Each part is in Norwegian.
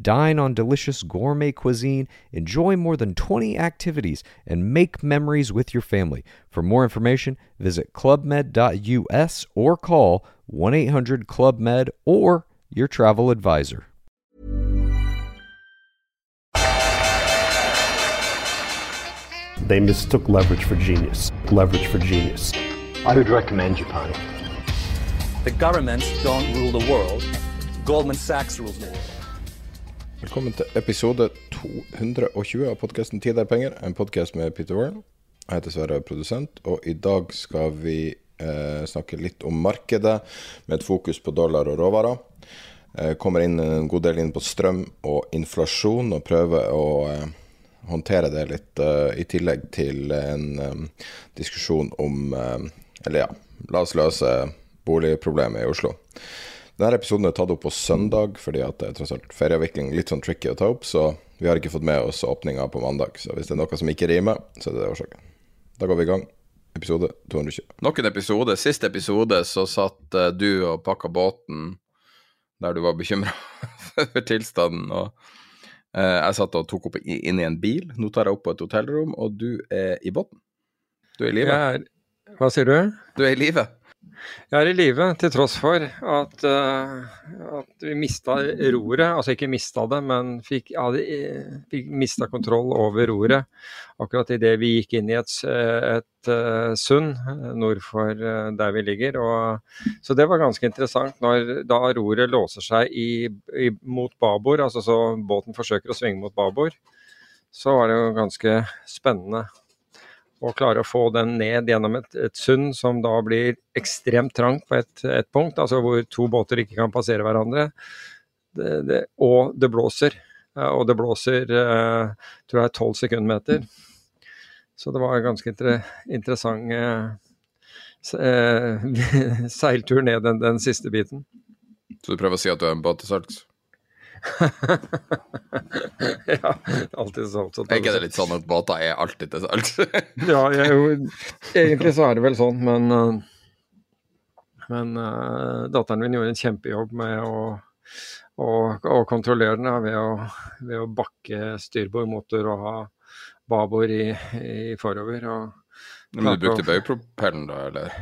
Dine on delicious gourmet cuisine, enjoy more than 20 activities, and make memories with your family. For more information, visit clubmed.us or call 1 800 Club Med or your travel advisor. They mistook leverage for genius. Leverage for genius. I would recommend Japan. The governments don't rule the world. Goldman Sachs rules the world. Velkommen til episode 220 av podkasten 'Tid er penger', en podkast med Peter Warren. Jeg heter Sverre, produsent, og i dag skal vi eh, snakke litt om markedet, med et fokus på dollar og råvarer. Eh, kommer inn en god del inn på strøm og inflasjon, og prøver å eh, håndtere det litt eh, i tillegg til en eh, diskusjon om eh, Eller ja, la oss løse boligproblemet i Oslo. Denne episoden er tatt opp på søndag fordi at det er tross alt ferieavvikling litt sånn tricky å ta opp, så vi har ikke fått med oss åpninga på mandag. Så hvis det er noe som ikke rimer, så er det årsaken. Da går vi i gang. Episode 220. Nok en episode. Siste episode så satt eh, du og pakka båten der du var bekymra for tilstanden. og eh, Jeg satt og tok opp inn i en bil. Nå tar jeg opp på et hotellrom, og du er i båten. Du er i live. Hva sier du? Du er i live. Jeg er i live, til tross for at, uh, at vi mista roret. Altså ikke mista det, men fikk, ja, fikk mista kontroll over roret akkurat idet vi gikk inn i et, et uh, sund eh, nord for uh, der vi ligger. Og, så det var ganske interessant når da roret låser seg i, i, mot babord, altså så båten forsøker å svinge mot babord, så var det jo ganske spennende og klare å få den ned gjennom et, et sund som da blir ekstremt trangt på et, et punkt, altså hvor to båter ikke kan passere hverandre. Det, det, og det blåser. Og det blåser eh, tror jeg 12 sekundmeter. Så det var en ganske inter, interessant eh, seiltur ned den, den siste biten. Så du prøver å si at du er en båt til salgs? ja, alltid sånn. sånn- Er ikke det litt sånn at båter er alltid til salgs? Ja, jeg, egentlig så er det vel sånn, men, eh, men uh, datteren min gjorde en kjempejobb med å, å, å kontrollere den ved, å, ved å bakke styrbordmotor og ha babord i, i forover. Og, Men du brukte bøypropellen da, eller?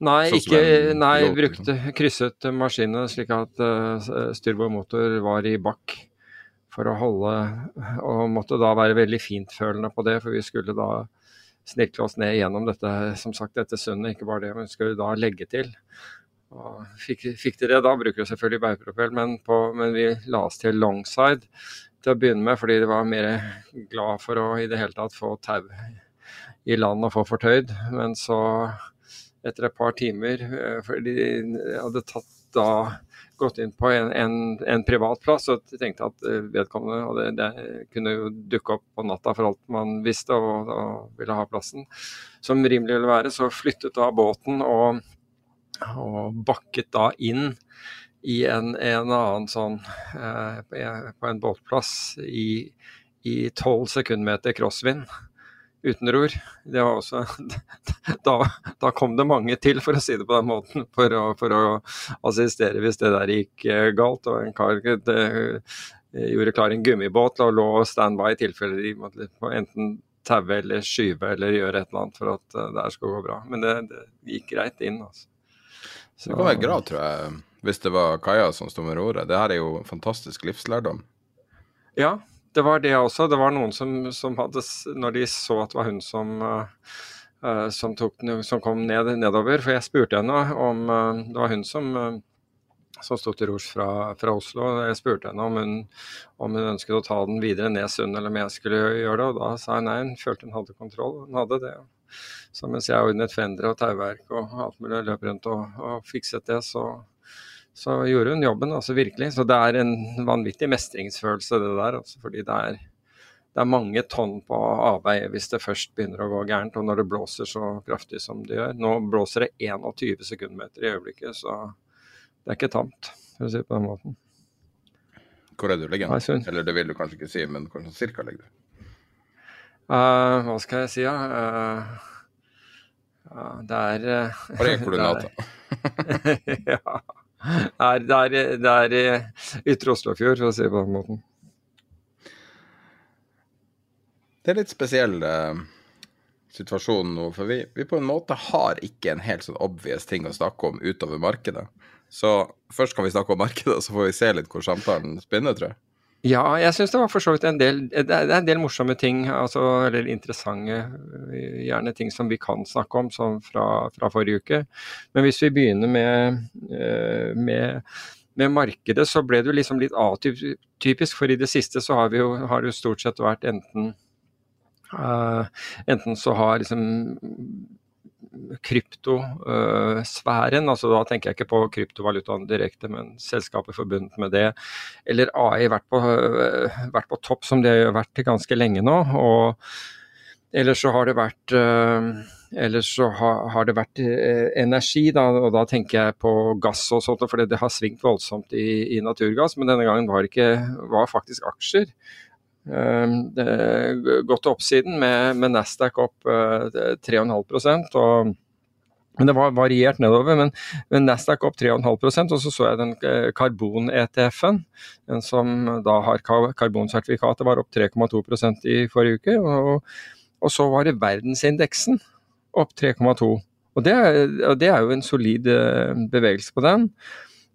Nei, Sånn ikke, nei, yacht, brukte krysset maskinene slik at uh, styrbordmotor var i bakk for å holde Og måtte da være veldig fintfølende på det, for vi skulle da snirkle oss ned gjennom dette som sagt, dette sundet, ikke bare det, men vi skulle da legge til. Og fikk, fikk de det, da bruker de selvfølgelig baugpropell, men, på- men vi la oss til longside til å begynne med, fordi de var mer glad for å i det hele tatt få tau i land og få fortøyd. Men så, etter et par timer, eh, for de hadde tatt da gått inn på en, en, en privat plass og tenkte at eh, vedkommende og det, kunne jo dukke opp på natta for alt man visste og, og ville ha plassen. Som rimelig ville være, så flyttet da båten og, og bakket da inn i en, en annen sånn eh, på en- båtplass i, i 12 sekundmeter crossvind uten ror. Det var også da, da kom det mange til, for å si det på den måten, for å, for å assistere hvis det der gikk eh, galt. Og en kar det, gjorde klar en gummibåt og lå standby i tilfelle de måtte enten taue eller skyve eller gjøre et eller annet for at eh, det her skulle gå bra. Men det, det gikk greit inn, altså. det kan være grav, tror jeg, hvis det var Kaja som sto med roret. Det her er jo fantastisk livslærdom. Ja, det var det også. Det var noen som, som, hadde Når de så at det var hun som, uh, som, tok, som kom ned, nedover For jeg spurte henne om uh, Det var hun som, uh, som sto til rors fra, fra, Oslo. Jeg spurte henne om hun, om hun, ønsket å ta den videre ned Sund, eller om jeg skulle gjøre det. Og da sa hun nei, hun følte hun hadde kontroll. Hun hadde det. Så mens jeg ordnet fendere og tauverk og alt mulig, løp rundt og, og fikset det, så så gjorde hun jobben, altså virkelig. Så det er en vanvittig mestringsfølelse, det der. Altså, fordi det er, det er, mange tonn på avveie hvis det først begynner å gå gærent, og når det blåser så kraftig som det gjør. Nå blåser det 21 sekundmeter i øyeblikket, så det er ikke tamt, for å si det på den måten. Hvor er du ligger? Eller det vil du kanskje ikke si, men sånn cirka ligger du? Uh, hva skal jeg si, da? Uh, uh, det er Bare én da? ja. Det er, det er, Ytre Oslofjord, for å si det på den måten. Det er litt spesiell uh, situasjon nå, for vi, vi, på en måte har ikke en helt sånn obvious ting å snakke om utover markedet. Så først kan vi snakke om markedet, så får vi se litt hvor samtalen spinner, tror jeg. Ja, jeg syns det var for så vidt en del Det er en del morsomme ting, altså, eller interessante, gjerne ting som vi kan snakke om som fra, fra forrige uke. Men hvis vi begynner med, eh, med, med markedet, så ble det jo liksom litt atypisk. For i det siste så har, jo, har det jo stort sett vært enten Uh, enten så har liksom kryptosfæren, altså da tenker jeg ikke på kryptovalutaen direkte, men selskapet forbundet med det, eller AI vært på, øh, vært på topp, som det har vært ganske lenge nå. og Ellers så har det vært eller Ellers så har, det vært energi, da, og da tenker jeg på gass og sånt, for det har svingt voldsomt i, i naturgass. Men denne gangen var, det ikke, var faktisk aksjer. Ehm, gått til oppsiden med, med Nasdaq opp 3,5 eh, og men det var variert nedover. Men, men Nasdaq opp 3,5% og så så jeg den eh, karbon-ETF-en, den som da har karbonsertifikatet, var opp 3,2% i forrige uke. Og, og, så var det verdensindeksen opp 3,2. Og det, det, er jo en solid eh, bevegelse på den.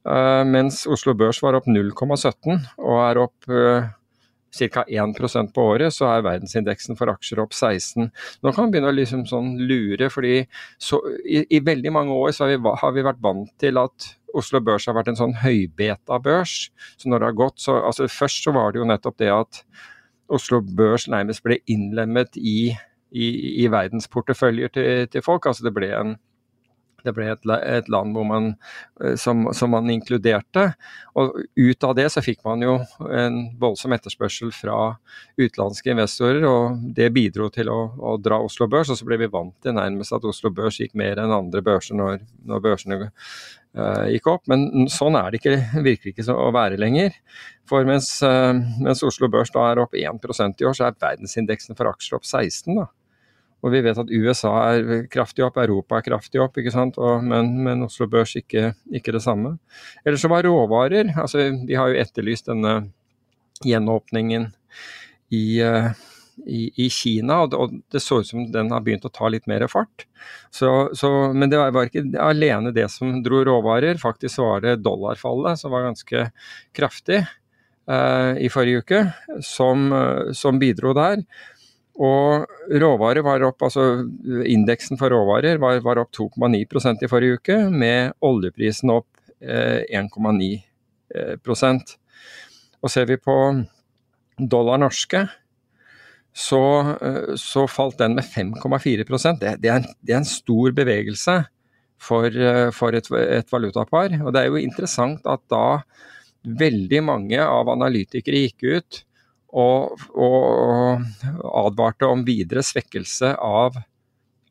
Mens Oslo Børs var opp 0,17 og er opp ca. 1% på året, så er verdensindeksen for aksjer opp 16 Nå kan man begynne å liksom sånn lure, fordi så, i, i, veldig mange år har vi, har vi, vært vant til at Oslo Børs har vært en sånn høybeta-børs. Så når det har gått, så altså Først så var det jo nettopp det at Oslo Børs nærmest ble innlemmet i, i, i verdensporteføljer til, til folk. Altså det ble en det ble et, et land man, eh, som, som, man inkluderte. Og ut av det så fikk man jo en voldsom etterspørsel fra utenlandske investorer, og det bidro til å, å, dra Oslo Børs. Og så ble vi vant til nærmest at Oslo Børs gikk mer enn andre børser når, når børsene uh, gikk opp. Men sånn er det ikke, virker ikke å være lenger. For mens, uh, mens Oslo Børs da er opp 1% i år, så er verdensindeksen for aksjer opp 16 da. Og vi vet at USA er kraftig opp, Europa er kraftig opp, ikke sant? Og, men, men, Oslo Børs ikke, ikke, det samme. Ellers så var råvarer altså Vi har jo etterlyst denne gjenåpningen i, uh, i, i Kina, og det, og det, så ut som den har begynt å ta litt mer fart. Så, så, men det var ikke alene det som dro råvarer, faktisk var det dollarfallet som var ganske kraftig uh, i forrige uke, som, som bidro der. Og råvarer var opp, altså indeksen for råvarer var, var opp 2,9% i forrige uke, med oljeprisen opp eh, 1,9 eh, Og ser vi på dollar norske, så, eh, så falt den med 5,4 det, det, er, det er en stor bevegelse for, eh, for et, et valutapar. Og det er jo interessant at da veldig mange av analytikere gikk ut og, og advarte om videre svekkelse av,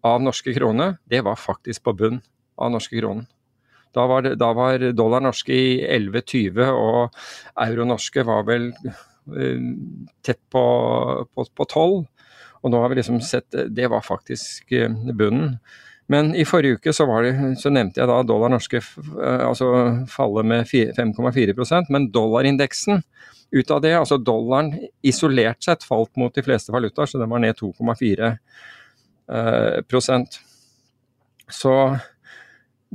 av, norske krone, det var faktisk på bunn av norske kronen. Da var, da var dollar norske i 11,20 og euro norske var vel uh, tett på, på, på 12. Og nå har vi liksom sett Det var faktisk uh, bunnen. Men i forrige uke så, det, så, nevnte jeg da dollar norske uh, altså falle med 5,4% men dollarindeksen ut av det. Altså dollaren isolert sett falt mot de fleste valutaer, så den var ned 2,4 eh. Så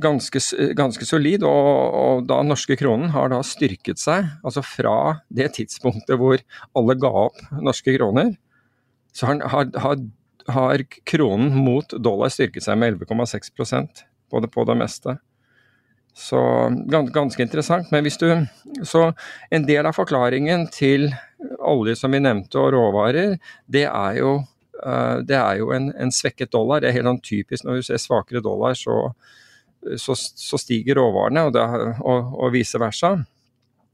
ganske, ganske solid, og, og da norske kronen har da styrket seg. Altså fra det tidspunktet hvor alle ga opp norske kroner, så har, har, har kronen mot dollar styrket seg med 11,6 på det, på det meste. Så ganske interessant. Men hvis du Så en del av forklaringen til olje som vi nevnte og råvarer, det er jo, eh, det er jo en, en, svekket dollar. Det er helt sånn typisk når du ser svakere dollar, så, så, så stiger råvarene, og, det, og, og, vice versa.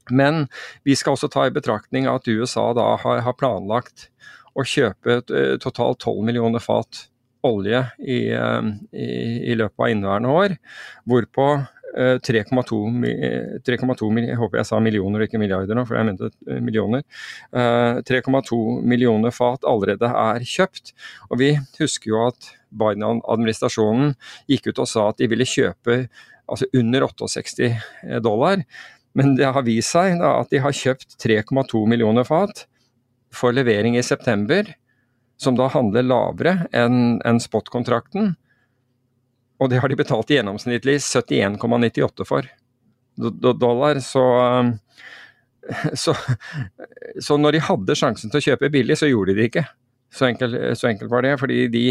Men vi skal også ta i betraktning at USA da har, har planlagt å kjøpe eh, totalt 12 millioner fat olje i, eh, i, i løpet av inneværende år, hvorpå 3,2 eh, millioner ikke milliarder nå, for jeg mente millioner. 3,2 millioner fat allerede er kjøpt. Og vi husker jo at Biden-administrasjonen gikk ut og sa at de ville kjøpe altså under 68 dollar. Men det har vist seg da, at de har kjøpt 3,2 millioner fat for levering i september, som da handler lavere enn en spot-kontrakten. Og det har de betalt gjennomsnittlig 71,98 for dollar. Så, så, så, når de hadde sjansen til å kjøpe billig, så gjorde de det ikke. Så enkelt, så enkelt var det. Fordi de,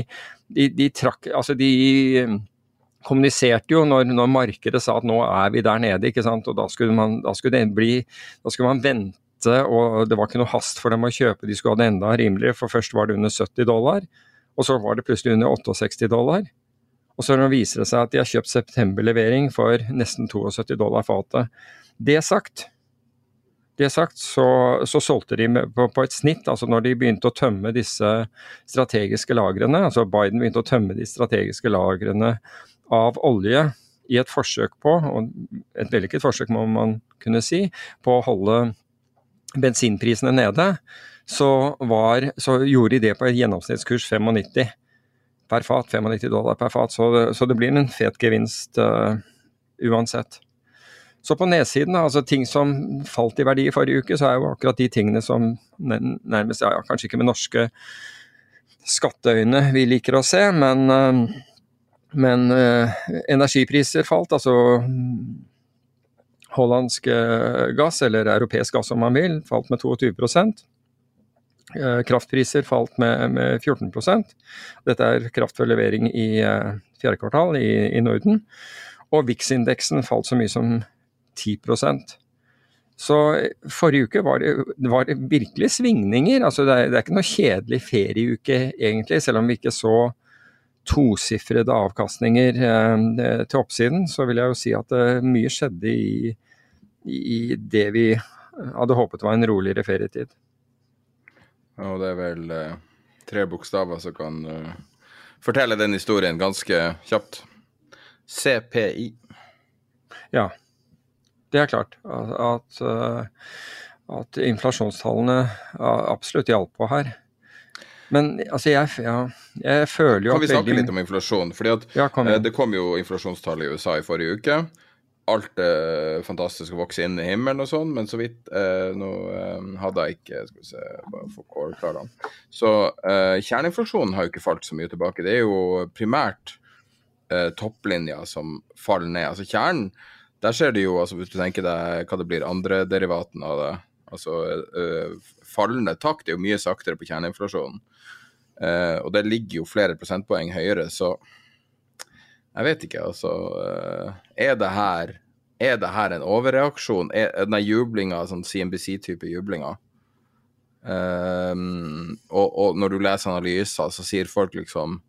de, de trakk Altså, de kommuniserte jo når, når, markedet sa at nå er vi der nede, ikke sant. Og da skulle man, da skulle bli Da skulle man vente og det var ikke noe hast for dem å kjøpe, de skulle ha det enda rimeligere, for først var det under 70 dollar, og så var det plutselig under 68 dollar. Og så viser det seg at de har kjøpt septemberlevering for nesten 72 dollar fatet. Det sagt, det sagt så, så solgte de på, på, et snitt, altså når de begynte å tømme disse strategiske lagrene, altså Biden begynte å tømme de strategiske lagrene av olje i et forsøk på, og et vellykket forsøk må man kunne si, på å holde bensinprisene nede, så, var, så gjorde de det på et gjennomsnittskurs 95 per fat, 95 dollar per fat. Så det, så det blir en fet gevinst uh, uansett. Så på nedsiden, altså ting som falt i verdi i forrige uke, så er jo akkurat de tingene som nærmest, ja, kanskje ikke med norske skatteøyne vi liker å se, men, uh, men uh, energipriser falt. Altså hollandsk gass, eller europeisk gass om man vil, falt med 22 Eh, kraftpriser falt med, med 14 Dette er kraft for levering i uh, fjerde kvartal i, i Norden. Og VIX-indeksen falt så mye som 10% Så eh, forrige uke var det, var det virkelig svingninger. Altså det, er, det er ikke noe kjedelig ferieuke egentlig, selv om vi ikke så tosifrede avkastninger eh, til oppsiden, så vil jeg jo si at eh, mye skjedde i, i det vi hadde håpet var en roligere ferietid. Og det er vel eh, tre bokstaver som kan uh, fortelle den historien ganske kjapt. CPI. Ja, det er klart at, at inflasjonstallene absolutt hjalp på her. Men altså, jeg, ja, jeg føler jo at Kan vi snakke veldig... litt om inflasjon? Fordi at ja, Det kom jo inflasjonstall i USA i forrige uke alt er fantastisk å vokse inn i himmelen og sånn, men så vidt eh, Nå eh, hadde jeg ikke Skal vi se, bare få kålklarene. Så eh, kjerneinflasjonen har jo ikke falt så mye tilbake. Det er jo primært eh, topplinja som faller ned. Altså kjernen, der ser du jo, altså hvis du tenker deg hva det blir andre derivaten av det, altså eh, fallende takt er jo mye saktere på kjerneinflasjonen. Eh, og det ligger jo flere prosentpoeng høyere, så jeg vet ikke, altså. Eh, er det her, er det her en overreaksjon? Er denne jublinga sånn CNBC-type jublinga? Um, og, og, når du leser analyser, så sier folk liksom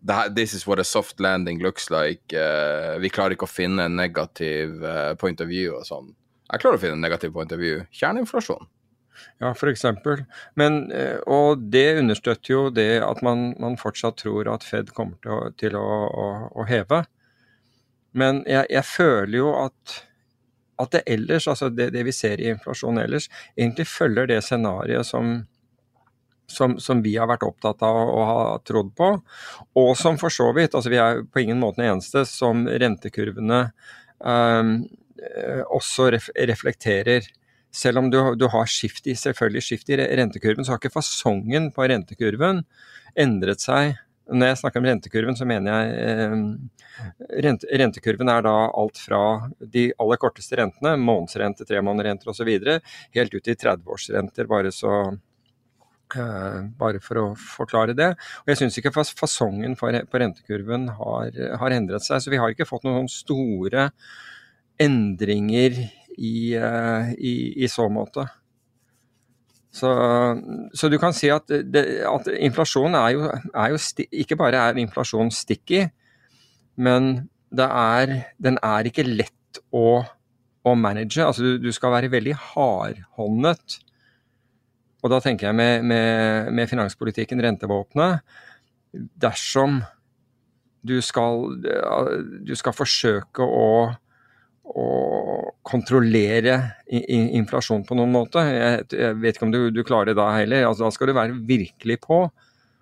This is what a soft landing looks like. Uh, vi klarer ikke å finne en negativ uh, point of view og sånn. Jeg klarer å finne en negativ point of view. Kjerneinflasjon. Ja, f.eks. Men, eh, og det understøtter jo det at man, man fortsatt tror at Fed kommer til å, til å, å, å heve. Men jeg, jeg, føler jo at, at det ellers, altså det, det, vi ser i inflasjonen ellers, egentlig følger det scenarioet som, som, som, vi har vært opptatt av og har trodd på, og som for så vidt altså Vi er på ingen måte den eneste som rentekurvene um, også ref, reflekterer selv om du, du har skift i, selvfølgelig skift i rentekurven, så har ikke fasongen på rentekurven endret seg Når jeg snakker om rentekurven, så mener jeg eh, rent, Rentekurven er da alt fra de aller korteste rentene, månedsrente, tremånederrenter osv., helt ut til 30-årsrenter, bare så Uh, bare for å forklare det. Og Jeg syns ikke fasongen på rentekurven har, har, endret seg. Så vi har ikke fått noen store endringer i, uh, i, i så måte. Så, så, du kan si at, det, at inflasjon er jo, er jo Ikke bare er inflasjon sticky, men er, den er ikke lett å, å manage. Altså du, du, skal være veldig hardhåndet. Og da tenker jeg med, med, med finanspolitikken, rentevåpenet. Dersom du skal, du skal forsøke å å kontrollere inflasjon på noen måte. Jeg, jeg vet ikke om du, du klarer det da heller. Altså, da skal du være virkelig på.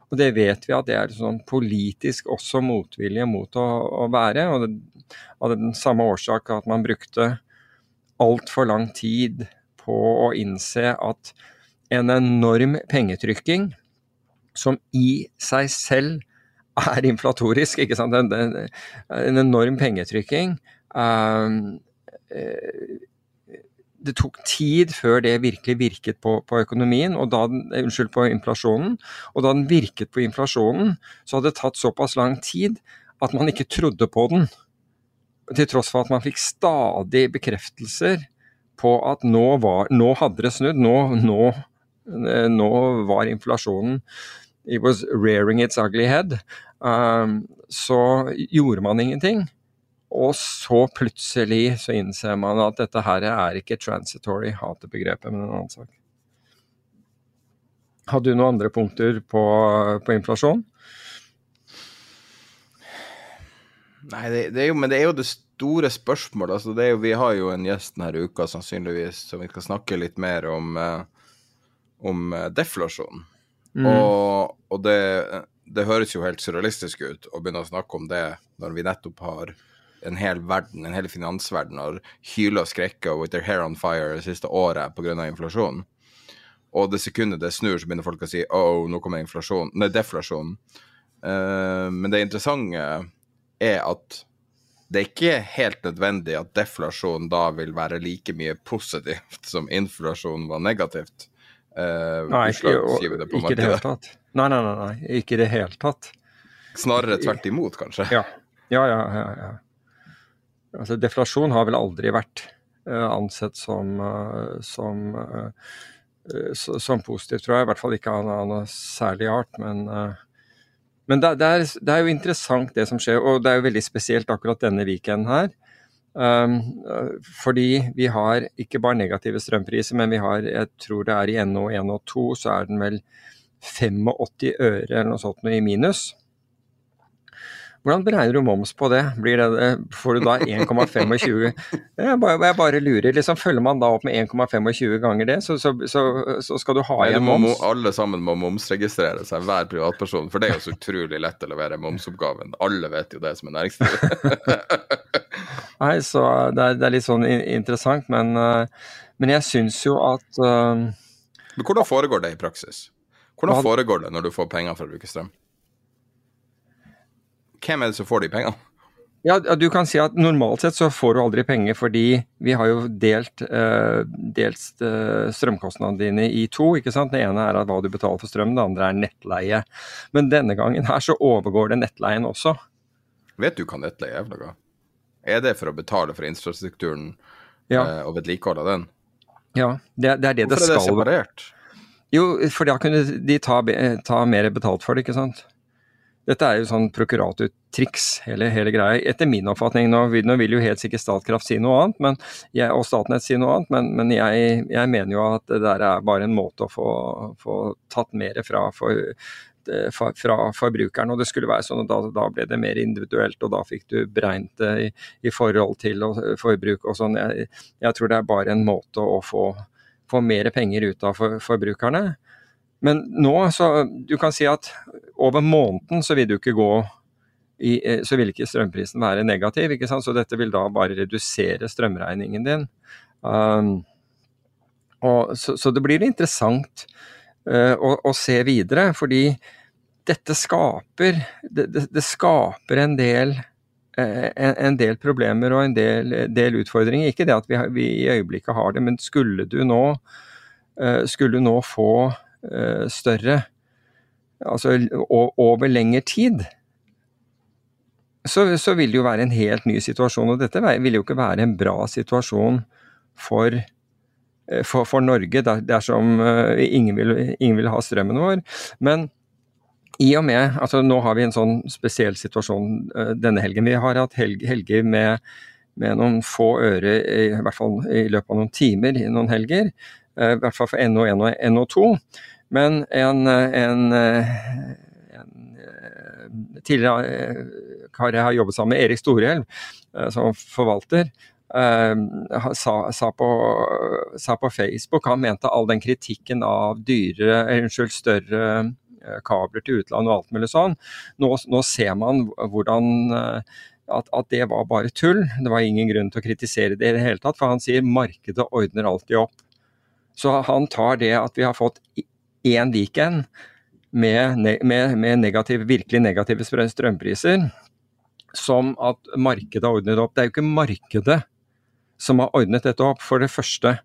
Og det vet vi at det er sånn politisk også motvilje mot å, å være. og det, Av den samme årsak at man brukte altfor lang tid på å innse at en enorm pengetrykking, som i seg selv er inflatorisk? En, en enorm pengetrykking, eh, det tok tid før det virkelig virket på, på økonomien, og da eh, unnskyld, på inflasjonen. Og da den virket på inflasjonen, så hadde det tatt såpass lang tid at man ikke trodde på den. Til tross for at man fikk stadig bekreftelser på at nå, var, nå hadde det snudd. Nå, nå, eh, nå, var inflasjonen It was rearing its ugly head. Um, så gjorde man ingenting. Og så plutselig så innser man at dette her er ikke transitory, hatebegrepet, men en annen sak. Har du noen andre punkter på, på inflasjon? Nei, det, det, er jo, men det er jo det store spørsmålet. Altså, det er jo, vi har jo en gjest denne uka sannsynligvis som vi skal snakke litt mer om, eh, om eh, deflasjon. Mm. Og, og det, det, høres jo helt surrealistisk ut å begynne å snakke om det når vi nettopp har en hel verden, en hel finansverden har hyla og skrekka with their hair on fire det siste året pga. inflasjonen. Og det sekundet det snur, så begynner folk å si oh, nå kommer inflasjon, nei, deflasjon. Uh, men det interessante er at det er ikke helt nødvendig at deflasjon da vil være like mye positivt som inflasjon var negativt. Uh, nei, ikke, ikke det hele tatt. Nei, nei, nei, nei, ikke i det hele tatt. Snarere tvert imot, kanskje? Ja, ja, ja. ja, ja. Altså, deflasjon har vel aldri vært uh, ansett som, uh, som, uh, som, positivt, tror jeg. I hvert fall ikke av noe særlig art. Men, men det, det, er, det, er, jo interessant det som skjer, og det er jo veldig spesielt akkurat denne weekenden her. Um, fordi vi har ikke bare negative strømpriser, men vi har, jeg tror det er i NO1 og 2, så er den vel 85 øre eller noe sånt noe i minus. Hvordan beregner du moms på det? det får du da 1,25 jeg, jeg, bare lurer. Liksom, følger man da opp med 1,25 ganger det, så, så, så, så, skal du ha igjen moms? alle sammen må momsregistrere seg, hver privatperson. For det er jo så utrolig lett å levere momsoppgaven. Alle vet jo det som er næringslivet. Nei, så det er, det er, litt sånn interessant, men, eh, men jeg syns jo at uh, Men hvordan foregår det i praksis? Hvordan foregår det når du får penger for å bruke strøm? Hvem er det som får de pengene? Ja, du kan si at Normalt sett så får du aldri penger fordi vi har jo delt, uh, delt uh, strømkostnadene dine i to. ikke sant? Det ene er hva du betaler for strøm, det andre er nettleie. Men denne gangen her så overgår det nettleien også. Vet du hva nettleie er for noe? Er det for å betale for infrastrukturen ja. uh, og vedlikehold av den? Ja, det, det er det Hvorfor det skal Hvorfor er det separert? Jo, for da kunne de ta, ta mer betalt for det, ikke sant. Dette er jo sånn prokuratortriks, hele, hele greia. Etter min oppfatning, nå nå vil, jo helt sikkert Statkraft si noe annet, men jeg, og Statnett si noe annet, men, men jeg, jeg, mener jo at det der er bare en måte å få, få tatt mer fra for, fra forbrukeren. og det skulle være sånn, at da, da, ble det mer individuelt, og da fikk du beregnet det i, i forhold til forbruk og sånn. Jeg, jeg, tror det er bare en måte å få, få mer penger ut av for, forbrukerne. Men nå, så du kan si at over måneden så vil du ikke gå i, eh, så vil ikke strømprisen være negativ, ikke sant? så dette vil da bare redusere strømregningen din. Um, og, så, så, det blir interessant uh, å, å, se videre, fordi dette skaper det, det, det, skaper en del eh, en, del problemer og en del, del, utfordringer. Ikke det at vi, vi, i øyeblikket har det, men skulle du nå, skulle du nå få større Altså over lengre tid, så, så, vil det jo være en helt ny situasjon. Og dette vil jo ikke være en bra situasjon for Eh, for, for Norge dersom eh, ingen vil, ingen vil, ha strømmen vår. Men i og med altså Nå har vi en sånn spesiell situasjon denne helgen. Vi har hatt helg, helger med, med, noen få øre, i hvert fall i løpet av noen timer i noen helger. Uh, I hvert fall for NO1 og NO2. Men en, en, en tidligere kar jeg har jobbet sammen med, Erik Storhjelv, som forvalter, sa, sa, på, sa, på, Facebook han mente all den kritikken av dyre, unnskyld, større kabler til utlandet og alt mulig sånn. Nå, nå ser man hvordan at, at, det var bare tull. Det var ingen grunn til å kritisere det i det hele tatt, for han sier markedet ordner alltid opp. Så han tar det at vi har fått én weekend med, med, med negativ, virkelig negative strømpriser, som at markedet har ordnet opp. Det er jo ikke markedet som har ordnet dette opp. For det første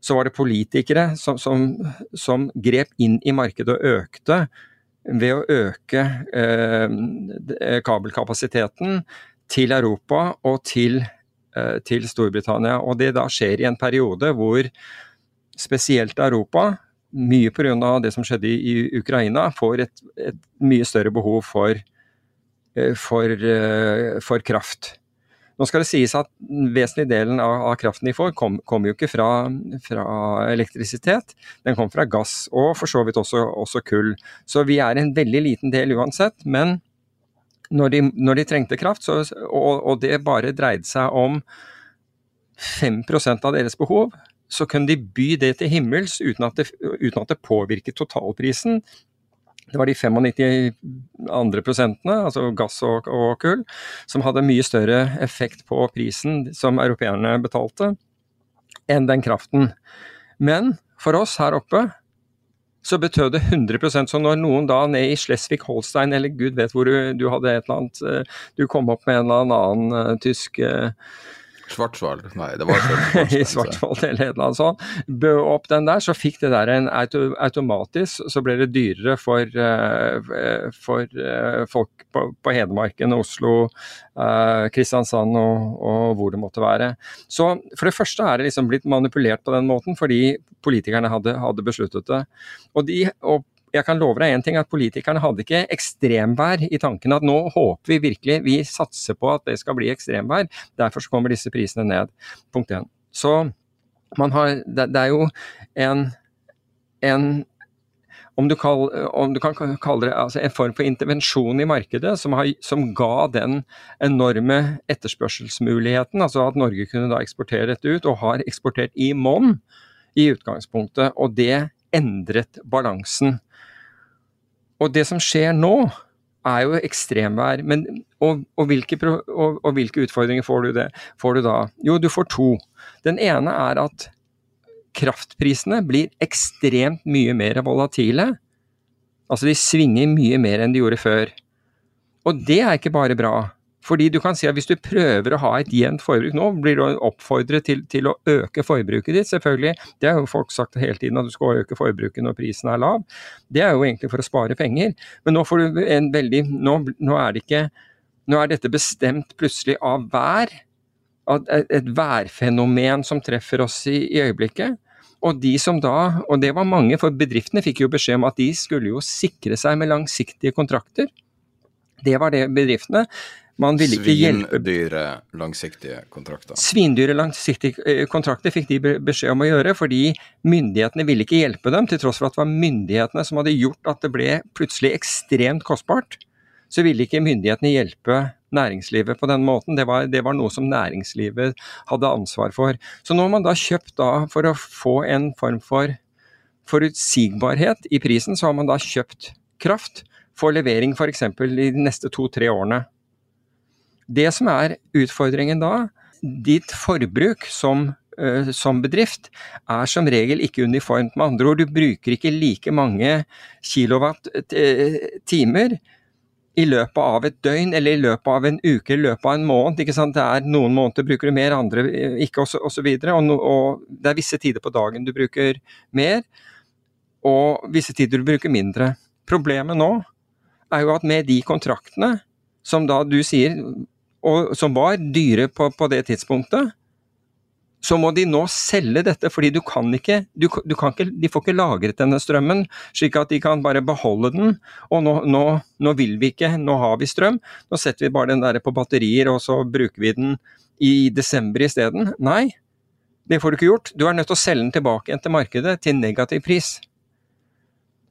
så var det politikere som, som, som grep inn i markedet og økte ved å øke eh, kabelkapasiteten til Europa og til, eh, til, Storbritannia. Og det da skjer i en periode hvor spesielt Europa, mye pga. det som skjedde i, Ukraina, får et, et, mye større behov for, eh, for, eh, for kraft. Nå skal det sies at den vesentlige delen av, av kraften de får, kommer kom jo ikke fra, fra, elektrisitet. Den kommer fra gass, og for så vidt også, også, kull. Så vi er en veldig liten del uansett. Men når de, når de trengte kraft, så, og, og, det bare dreide seg om 5% av deres behov, så kunne de by det til himmels uten at det, uten at det påvirket totalprisen. Det var de 95 andre prosentene, altså gass og, og, kull, som hadde mye større effekt på prisen som europeerne betalte, enn den kraften. Men for oss her oppe så betød det 100 Så når noen da ned i Schleswig-Holstein, eller gud vet hvor du, du, hadde et eller annet eh, Du kom opp med en eller annen uh, tysk uh, Svartsvald, nei det var I Svartsvald eller et eller annet sånt. Bø opp den der, så fikk det der en auto, automatisk, så ble det dyrere for, uh, for uh, folk på, på, Hedmarken, Oslo, uh, Kristiansand og, og, hvor det måtte være. Så for det første er det liksom blitt manipulert på den måten fordi politikerne hadde, hadde besluttet det. Og, de, og jeg kan love deg én ting, at politikerne hadde ikke ekstremvær i tanken at nå håper vi virkelig, vi satser på at det skal bli ekstremvær. Derfor så kommer disse prisene ned. Punkt én. Så man har Det, det er jo en, en om du, kall, om du, kan kalle det altså en form for intervensjon i markedet som, har, som, ga den enorme etterspørselsmuligheten, altså at Norge kunne da eksportere dette ut, og har eksportert i monn i utgangspunktet. Og det endret balansen. Og det som skjer nå, er jo ekstremvær. Men, og, og, hvilke, og, og, hvilke, utfordringer får du, det, får du da? Jo, du får to. Den ene er at kraftprisene blir ekstremt mye mer volatile. Altså de svinger mye mer enn de gjorde før. Og det er ikke bare bra. Fordi du kan si at Hvis du prøver å ha et jevnt forbruk nå, blir du oppfordret til, til, å øke forbruket ditt. selvfølgelig. Det har jo folk sagt hele tiden, at du skal øke forbruket når prisen er lav. Det er jo egentlig for å spare penger. Men nå, får du en veldig, nå, nå er det ikke Nå er dette bestemt plutselig av vær. Et værfenomen som treffer oss i, i øyeblikket. Og de som da, og det var mange, for bedriftene fikk jo beskjed om at de skulle jo sikre seg med langsiktige kontrakter. Det var det bedriftene. Man ville ikke hjelpe Svindyre langsiktige kontrakter. Svindyre langsiktige eh, kontrakter fikk de beskjed om å gjøre, fordi myndighetene ville ikke hjelpe dem, til tross for at det var myndighetene som hadde gjort at det ble plutselig ekstremt kostbart. Så ville ikke myndighetene hjelpe næringslivet på den måten. Det var, det var noe som næringslivet hadde ansvar for. Så nå har man da kjøpt da, for å få en form for forutsigbarhet i prisen, så har man da kjøpt kraft for levering f.eks. i de neste to-tre årene. Det som er utfordringen da, ditt forbruk som uh, som bedrift, er som regel ikke uniformt. Med andre ord, du bruker ikke like mange kilowatt-timer i løpet av et døgn, eller i løpet av en uke, i løpet av en måned. ikke sant? Det er Noen måneder bruker du mer, andre ikke, osv. Og, så videre, og, no, og det er visse tider på dagen du bruker mer, og visse tider du bruker mindre. Problemet nå er jo at med de kontraktene, som da du sier, og som var dyre på, på det tidspunktet, så må de nå selge dette, fordi du kan ikke, du, du kan ikke De får ikke lagret denne strømmen, slik at de kan bare beholde den. Og nå, nå, nå, vil vi ikke, nå har vi strøm, nå setter vi bare den der på batterier, og så bruker vi den i desember isteden. Nei, det får du ikke gjort. Du er nødt til å selge den tilbake igjen til markedet til negativ pris.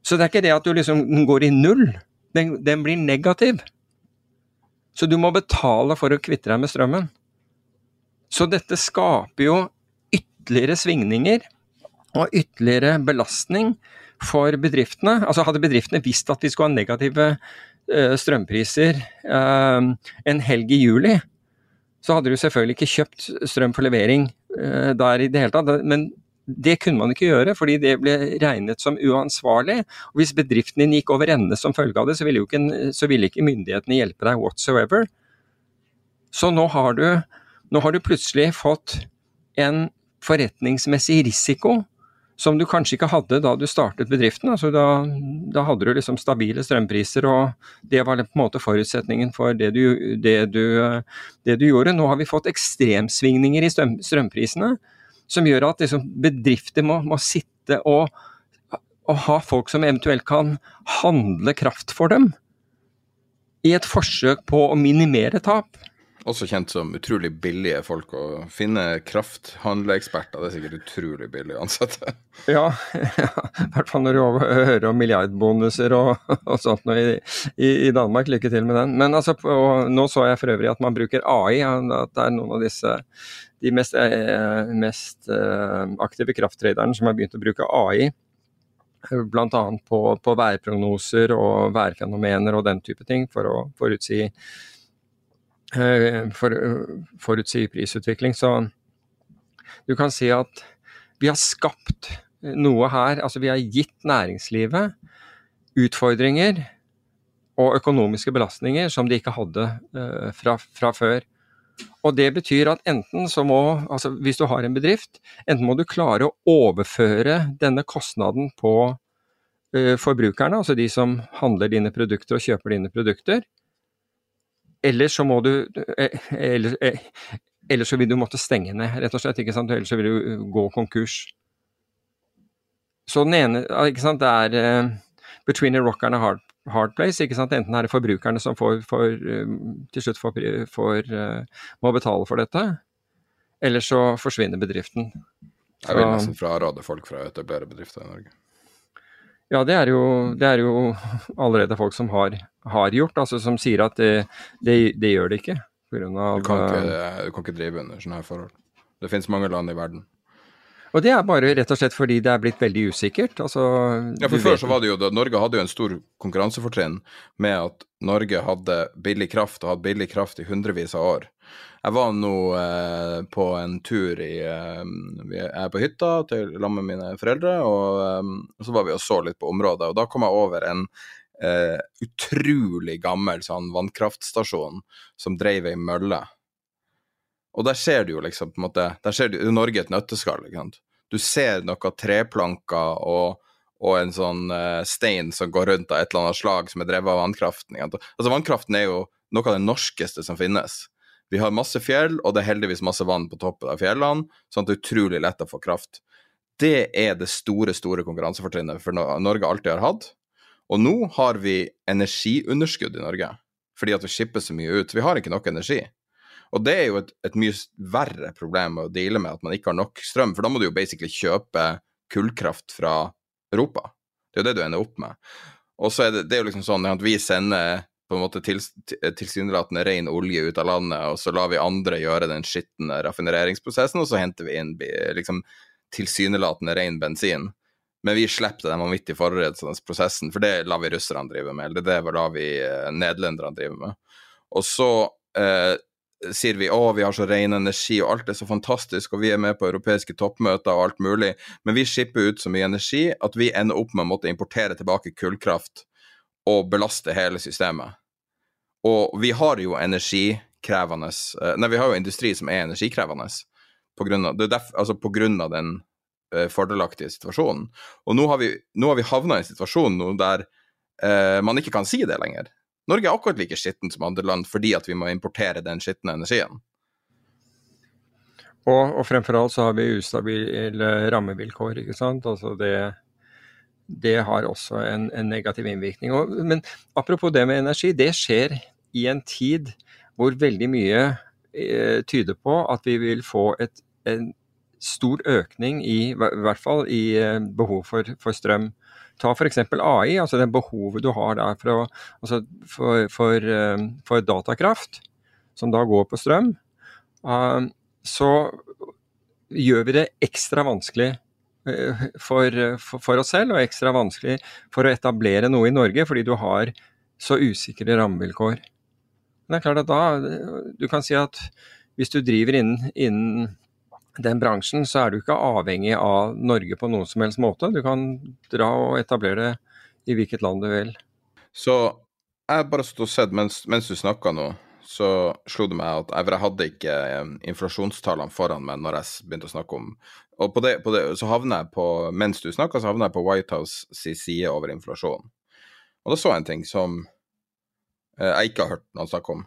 Så det er ikke det at du liksom går i null, den, den blir negativ. Så du må betale for å kvitte deg med strømmen. Så dette skaper jo ytterligere svingninger og ytterligere belastning for bedriftene. Altså Hadde bedriftene visst at vi skulle ha negative uh, strømpriser uh, en helg i juli, så hadde du selvfølgelig ikke kjøpt strøm for levering uh, der i det hele tatt. Men det kunne man ikke gjøre, fordi det ble regnet som uansvarlig. Og Hvis bedriften din gikk over ende som følge av det, så ville, ikke, så ville ikke myndighetene hjelpe deg whatsoever. Så nå har du nå har du plutselig fått en forretningsmessig risiko som du kanskje ikke hadde da du startet bedriften. Altså da, da, hadde du liksom stabile strømpriser, og det var på en måte forutsetningen for det du, det du, det du gjorde. Nå har vi fått ekstremsvingninger i strøm, strømprisene som gjør at liksom bedrifter må, må sitte og, og ha folk som eventuelt kan handle kraft for dem, i et forsøk på å minimere tap. Også kjent som utrolig billige folk å finne krafthandleeksperter. Det er sikkert utrolig billig å ansette. Ja, i hvert fall når du hører om milliardbonuser og, og sånt noe i, i, i, Danmark. Lykke til med den. Men altså, nå så jeg for øvrig at man bruker AI. At det er noen av disse de mest, eh, mest eh, aktive krafttraderne som har begynt å bruke AI. Bl.a. På, på værprognoser og værfenomener og den type ting for å forutsi Eh, for, forutsi prisutvikling. Så du kan si at vi har skapt noe her. Altså vi har gitt næringslivet utfordringer og økonomiske belastninger som de ikke hadde fra, fra, før. Og det betyr at enten så må, altså hvis du har en bedrift, enten må du klare å overføre denne kostnaden på uh, forbrukerne, altså de som handler dine produkter og kjøper dine produkter, eller så må du eller, eller, så vil du måtte stenge ned, rett og slett. ikke sant? Eller så vil du gå konkurs. Så den ene ikke sant, Det er uh, between a rock and a hard, hard, place. ikke sant? Enten er det forbrukerne som får, får um, til slutt får, får, uh, må betale for dette, eller så forsvinner bedriften. Jeg vil nesten fraråde folk fra å etablere bedrifter i Norge. Ja, det er, jo, det er jo, allerede folk som har, har gjort, altså som sier at det, det, det gjør det ikke. Av, du, kan ikke eh, du kan ikke drive under sånne her forhold. Det finnes mange land i verden. Og det er bare rett og slett fordi det er blitt veldig usikkert. Altså, ja, for Før så var det jo det, Norge hadde jo en stor konkurransefortrinn med at Norge hadde billig kraft og hadde billig kraft i hundrevis av år. Jeg var nå eh, på en tur i eh, Jeg er på hytta til, sammen med mine foreldre, og, eh, så var vi og så litt på området. Og da kom jeg over en eh, utrolig gammel sånn vannkraftstasjon som drev ei mølle. Og der ser du jo liksom på en måte Der ser du Norge et nøtteskall. ikke sant? Du ser noen treplanker og, og en sånn uh, stein som går rundt av et eller annet slag som er drevet av vannkraften. Altså Vannkraften er jo noe av det norskeste som finnes. Vi har masse fjell, og det er heldigvis masse vann på toppen av fjellene, sånn at det er utrolig lett å få kraft. Det er det store, store konkurransefortrinnet for Norge alltid har hatt. Og nå har vi energiunderskudd i Norge, fordi at vi skipper så mye ut. Vi har ikke nok energi. Og det er jo et, et mye verre problem å deale med, at man ikke har nok strøm, for da må du jo basically kjøpe kullkraft fra Europa. Det er jo det du ender opp med. Og så er det, det er jo liksom sånn at vi sender på en måte til, tilsynelatende ren olje ut av landet, og så lar vi andre gjøre den skitne raffineringsprosessen, og så henter vi inn liksom, tilsynelatende ren bensin. Men vi slipper den vanvittig forurensende prosessen, for det lar vi russerne drive med. Eller det lar vi eh, nederlenderne drive med. Og så eh, sier vi å, vi har så ren energi, og alt er så fantastisk, og vi er med på europeiske toppmøter og alt mulig, men vi skipper ut så mye energi at vi ender opp med å måtte importere tilbake kullkraft og belaste hele systemet. Og vi har jo energikrevende eh, Nei, vi har jo industri som er energikrevende på grunn av, derf, altså på grunn av den uh, fordelaktige situasjonen. Og nå har vi, nå vi havna i en situasjon nå der eh, man ikke kan si det lenger. Norge er akkurat like skittent som andre land fordi at vi må importere den skitne energien. Og, og, fremfor alt så har vi ustabile rammevilkår. ikke sant? Altså det, det har også en, en negativ innvirkning. Og, men apropos det med energi, det skjer i en tid hvor veldig mye eh, tyder på at vi vil få et, en stor økning i, i hvert fall i eh, behov for, for strøm. Ta f.eks. AI, altså det behovet du har der for, å, altså for, for, eh, for, datakraft, som da går på strøm. Uh, så gjør vi det ekstra vanskelig uh, for, for, oss selv, og ekstra vanskelig for å etablere noe i Norge, fordi du har så usikre rammevilkår. Men det er klart at da, Du kan si at hvis du driver innen, innen den bransjen, så er du ikke avhengig av Norge på noen som helst måte. Du kan dra og etablere i hvilket land du vil. Så jeg bare stod og sett mens, mens du snakka nå, så slo det meg at jeg, hadde ikke inflasjonstallene foran meg når jeg begynte å snakke om Og på det, på det så havner jeg på, mens du snakka, så havner jeg på White House si side over inflasjon. Og da så jeg en ting som eh, jeg ikke har hørt noen snakke om.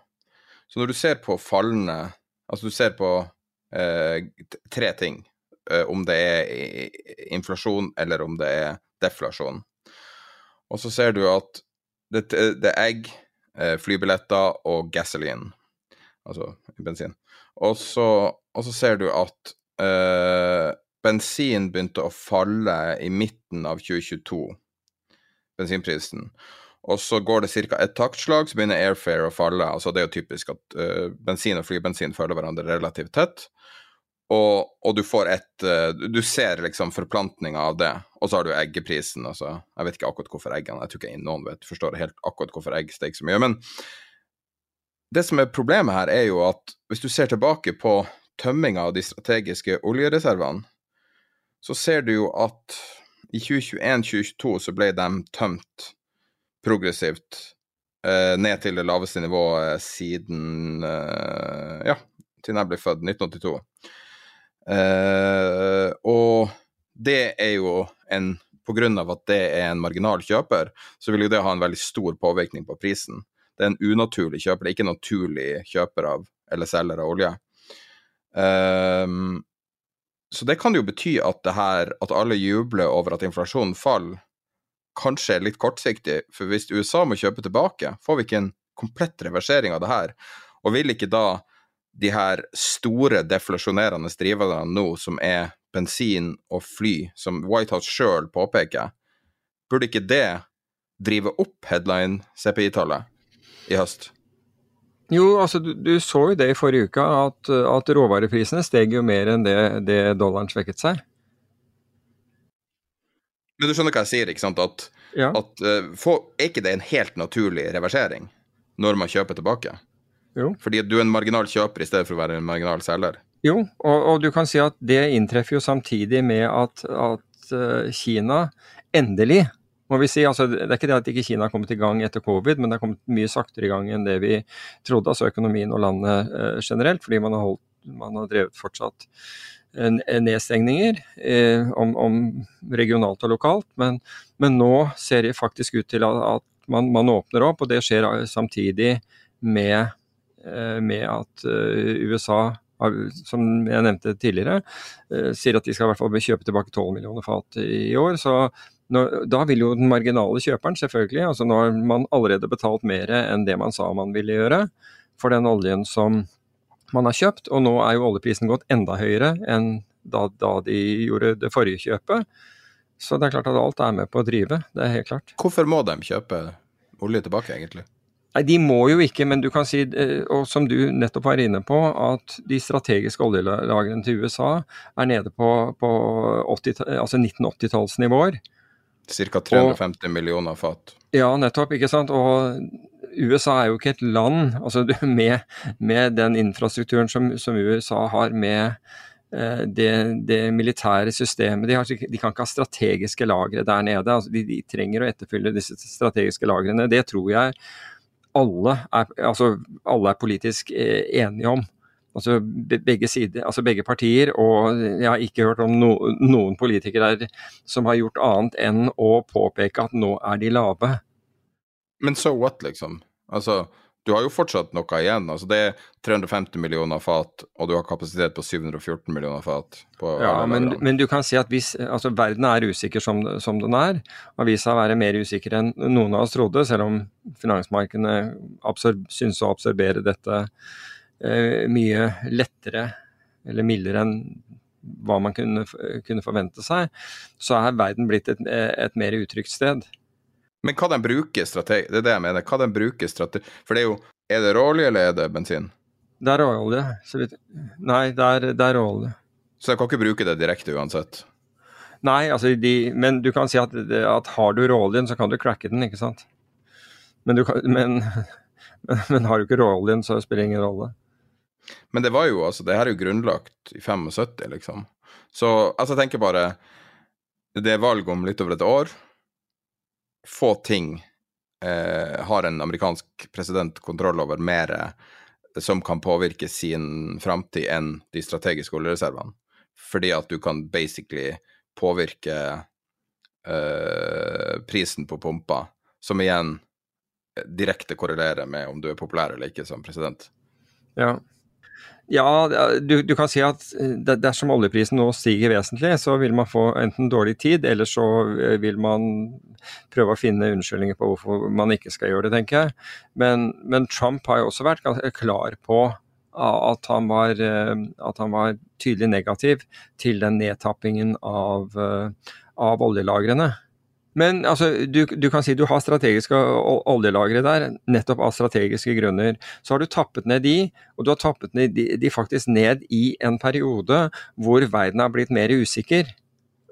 Så når du ser på fallende Altså du ser på Eh, tre ting. Eh, om det er inflasjon eller om det er deflasjon. Og så ser du at det, det er egg, eh, flybilletter og gasoline, altså bensin. Og så, og så ser du at øh, bensin begynte å falle i midten av 2022, bensinprisen. Og så går det ca. et taktslag, så begynner airfare å falle. Altså Det er jo typisk at uh, bensin og flybensin følger hverandre relativt tett. Og, og, du får et uh, Du ser liksom forplantninga av det, og så har du eggeprisen. Altså, jeg vet ikke akkurat hvorfor eggene Jeg tror ikke noen vet, forstår helt akkurat hvorfor egg steg så mye. Men det som er problemet her, er jo at hvis du ser tilbake på tømminga av de strategiske oljereservene, så ser du jo at i 2021-2022 så ble de tømt progressivt eh, ned til det laveste nivået siden eh, Ja, siden jeg ble født, 1982. Eh, og det er jo en På grunn av at det er en marginal kjøper, så vil jo det ha en veldig stor påvirkning på prisen. Det er en unaturlig kjøper, det er ikke en naturlig kjøper av eller selger av olje. Um, så det kan jo bety at det her, at alle jubler over at inflasjonen faller, kanskje litt kortsiktig. For hvis USA må kjøpe tilbake, får vi ikke en komplett reversering av det her. Og vil ikke da de her store deflasjonerende driverne nå, som er bensin og fly, som Whitehouse sjøl påpeker, burde ikke det drive opp headline CPI-tallet i høst? Jo, altså du, du, så jo det i forrige uke, at, at råvareprisene steg jo mer enn det, det, dollaren svekket seg. Men du skjønner hva jeg sier, ikke sant? At, ja. at uh, for, er ikke det en helt naturlig reversering når man kjøper tilbake? Jo. Fordi du er en marginal kjøper i stedet for å være en marginal selger. Jo, og, og du kan si at det inntreffer jo samtidig med at, at uh, Kina endelig må vi si, altså Det er ikke det at ikke Kina har kommet i gang etter covid, men det har kommet mye saktere i gang enn det vi trodde, altså økonomien og landet uh, generelt, fordi man har, holdt, man har drevet fortsatt nedstengninger eh, om, om, regionalt og lokalt. Men, men, nå ser det faktisk ut til at, man, man, åpner opp, og det skjer samtidig med Eh, med at eh, USA som jeg nevnte tidligere, eh, sier at de skal i hvert fall kjøpe tilbake 12 millioner fat i år. så når, da vil jo den marginale kjøperen selvfølgelig, altså nå har man allerede betalt mer enn det man sa man ville gjøre for den oljen som man har kjøpt, og nå er jo oljeprisen gått enda høyere enn da, da de gjorde det forrige kjøpet. Så det er klart at alt er med på å drive, det er helt klart. Hvorfor må de kjøpe olje tilbake, egentlig? Nei, De må jo ikke, men du kan si, eh, og som du nettopp var inne på, at de strategiske oljelagrene til USA er nede på, på altså 1980-tallsnivåer. Ca. 350 og, millioner fat. Ja, nettopp. ikke sant. Og USA er jo ikke et land altså med, med den infrastrukturen som, som, USA har med eh, det, det, militære systemet. De, har, de, kan ikke ha strategiske lagre der nede. Altså de, de, trenger å etterfylle disse strategiske lagrene. Det tror jeg alle er, altså alle er politisk eh, enige om. Altså begge, sider, altså begge partier, og jeg har ikke hørt om no, noen politikere der som har gjort annet enn å påpeke at nå er de lave. Men so what, liksom? Altså, du har jo fortsatt noe igjen. Altså, det er 350 millioner fat, og du har kapasitet på 714 millioner fat. ja, men, men, du kan si at hvis altså, verden er usikker som, som den er, å være mer usikker enn noen av oss trodde, selv om finansmarkedene synes å absorbere dette Eh, mye lettere eller mildere enn hva man kunne, kunne, forvente seg, så er verden blitt et, et mer utrygt sted. Men hva den bruker strategi... Det er det jeg mener. Hva den bruker strategi... For det er jo Er det råolje, eller er det bensin? Det er råolje. Nei, det er, det er råolje. Så jeg kan ikke bruke det direkte uansett? Nei, altså de, men du kan si at, at har du råoljen, så kan du cracke den, ikke sant. Men, kan, men, men, men har du ikke råoljen, så spiller det ingen rolle. Men det var jo altså Det her er jo grunnlagt i 75, liksom. Så altså, jeg tenker bare Det er valg om litt over et år. Få ting eh, har en amerikansk president kontroll over mer som kan påvirke sin framtid enn de strategiske oljereservene. Fordi at du kan basically påvirke eh, prisen på pumpa, som igjen direkte korrelerer med om du er populær eller ikke som president. Ja, ja, du, du, kan si at eh, dersom oljeprisen nå stiger vesentlig, så vil man få enten dårlig tid, eller så eh, vil man prøve å finne unnskyldninger på hvorfor man ikke skal gjøre det, tenker jeg. Men, men Trump har jo også vært klar på at han, var, eh, at han var tydelig negativ til den nedtappingen av, av oljelagrene. Men altså, du, du, kan si du har strategiske oljelagre der, nettopp av strategiske grunner. Så har du tappet ned de, og du har tappet ned de, de faktisk ned i en periode hvor verden har blitt mer usikker.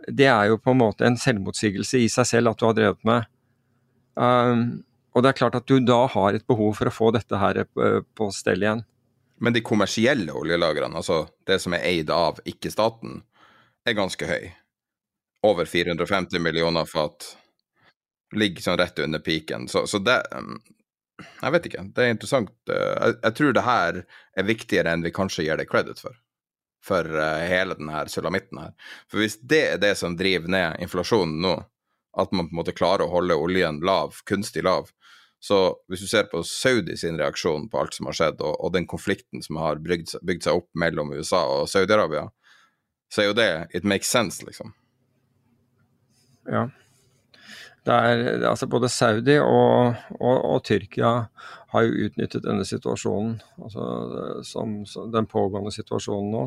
Det er jo på en måte en selvmotsigelse i seg selv at du har drevet med. Um, og det er klart at du da har et behov for å få dette her eh, på stell igjen. Men de kommersielle oljelagrene, altså det som er eid av ikke staten, er ganske høy over 450 millioner fat. Ligger sånn rett under piken. Så, så, det um, Jeg vet ikke. Det er interessant. Uh, jeg, jeg, tror det her er viktigere enn vi kanskje gir det credit for. For uh, hele denne sulamitten her. For hvis det er det som driver ned inflasjonen nå, at man på en måte klarer å holde oljen lav, kunstig lav, så hvis du ser på Saudi sin reaksjon på alt som har skjedd, og, og den konflikten som har bygd, bygd seg opp mellom USA og Saudi-Arabia, så er jo det It makes sense, liksom. Ja. Det er, altså både Saudi og, og, og, Tyrkia har jo utnyttet denne situasjonen, altså som, som, den pågående situasjonen nå.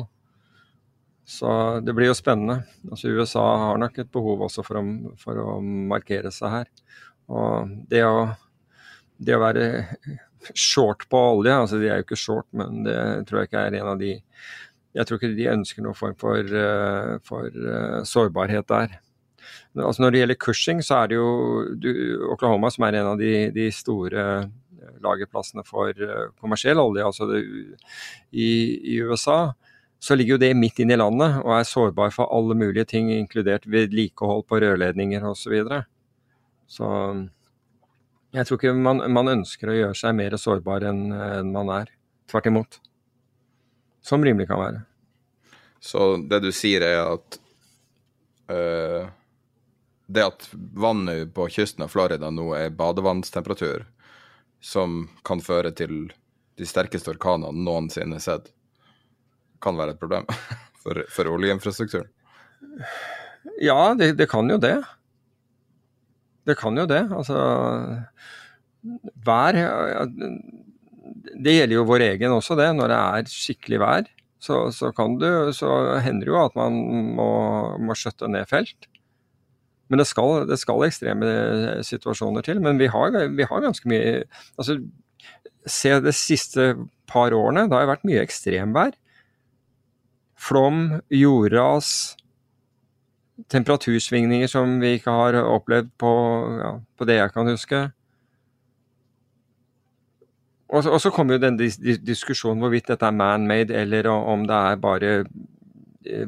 Så det blir jo spennende. Altså USA har nok et behov også for å, for å markere seg her. Og det å, det å, være short på olje, altså de er jo ikke short, men det tror jeg ikke er en av de Jeg tror ikke de ønsker noen form for, eh, for uh, sårbarhet der. Altså når det gjelder Cushing, så er det jo du, Oklahoma som er en av de, de store eh, lagerplassene for uh, kommersiell olje, altså det, i, i, USA, så ligger jo det midt inne i landet og er sårbar for alle mulige ting, inkludert vedlikehold på rørledninger osv. Så, videre. så jeg tror ikke man, man, ønsker å gjøre seg mer sårbar enn en man er. Tvert imot. Som rimelig kan være. Så det du sier er at øh det at vannet på kysten av Florida nå er badevannstemperatur, som kan føre til de sterkeste orkanene noensinne sett, kan være et problem for, for oljeinfrastrukturen? Ja, det, det, kan jo det. Det kan jo det. Altså Vær Det gjelder jo vår egen også, det. Når det er skikkelig vær, så, så, du, så hender det jo at man må, må skjøtte ned felt. Men det skal, det skal, ekstreme situasjoner til. Men vi har, vi har ganske mye altså, Se de siste par årene. Det har vært mye ekstremvær. Flom, jordras, temperatursvingninger som vi ikke har opplevd på, ja, på det jeg kan huske. Og så, kommer jo den dis diskusjonen hvorvidt dette er man-made, eller om det er bare eh,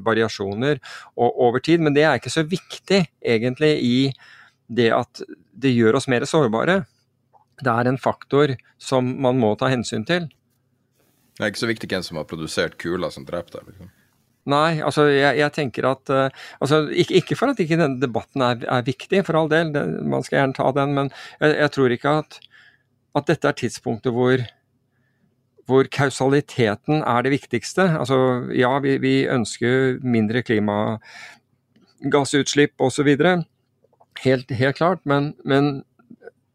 variasjoner over tid. Men det er ikke så viktig, egentlig, i det at det gjør oss mer sårbare. Det er en faktor som man må ta hensyn til. Det er ikke så viktig hvem som har produsert kula som drepte deg. Liksom. Nei, altså jeg, jeg tenker at uh, altså, ikke, ikke, for at ikke denne debatten er, er viktig, for all del, det, man skal gjerne ta den, men jeg, jeg tror ikke at at dette er tidspunktet hvor, hvor kausaliteten er det viktigste. Altså, ja, vi, vi ønsker mindre klimagassutslipp osv. Helt, helt klart, men, men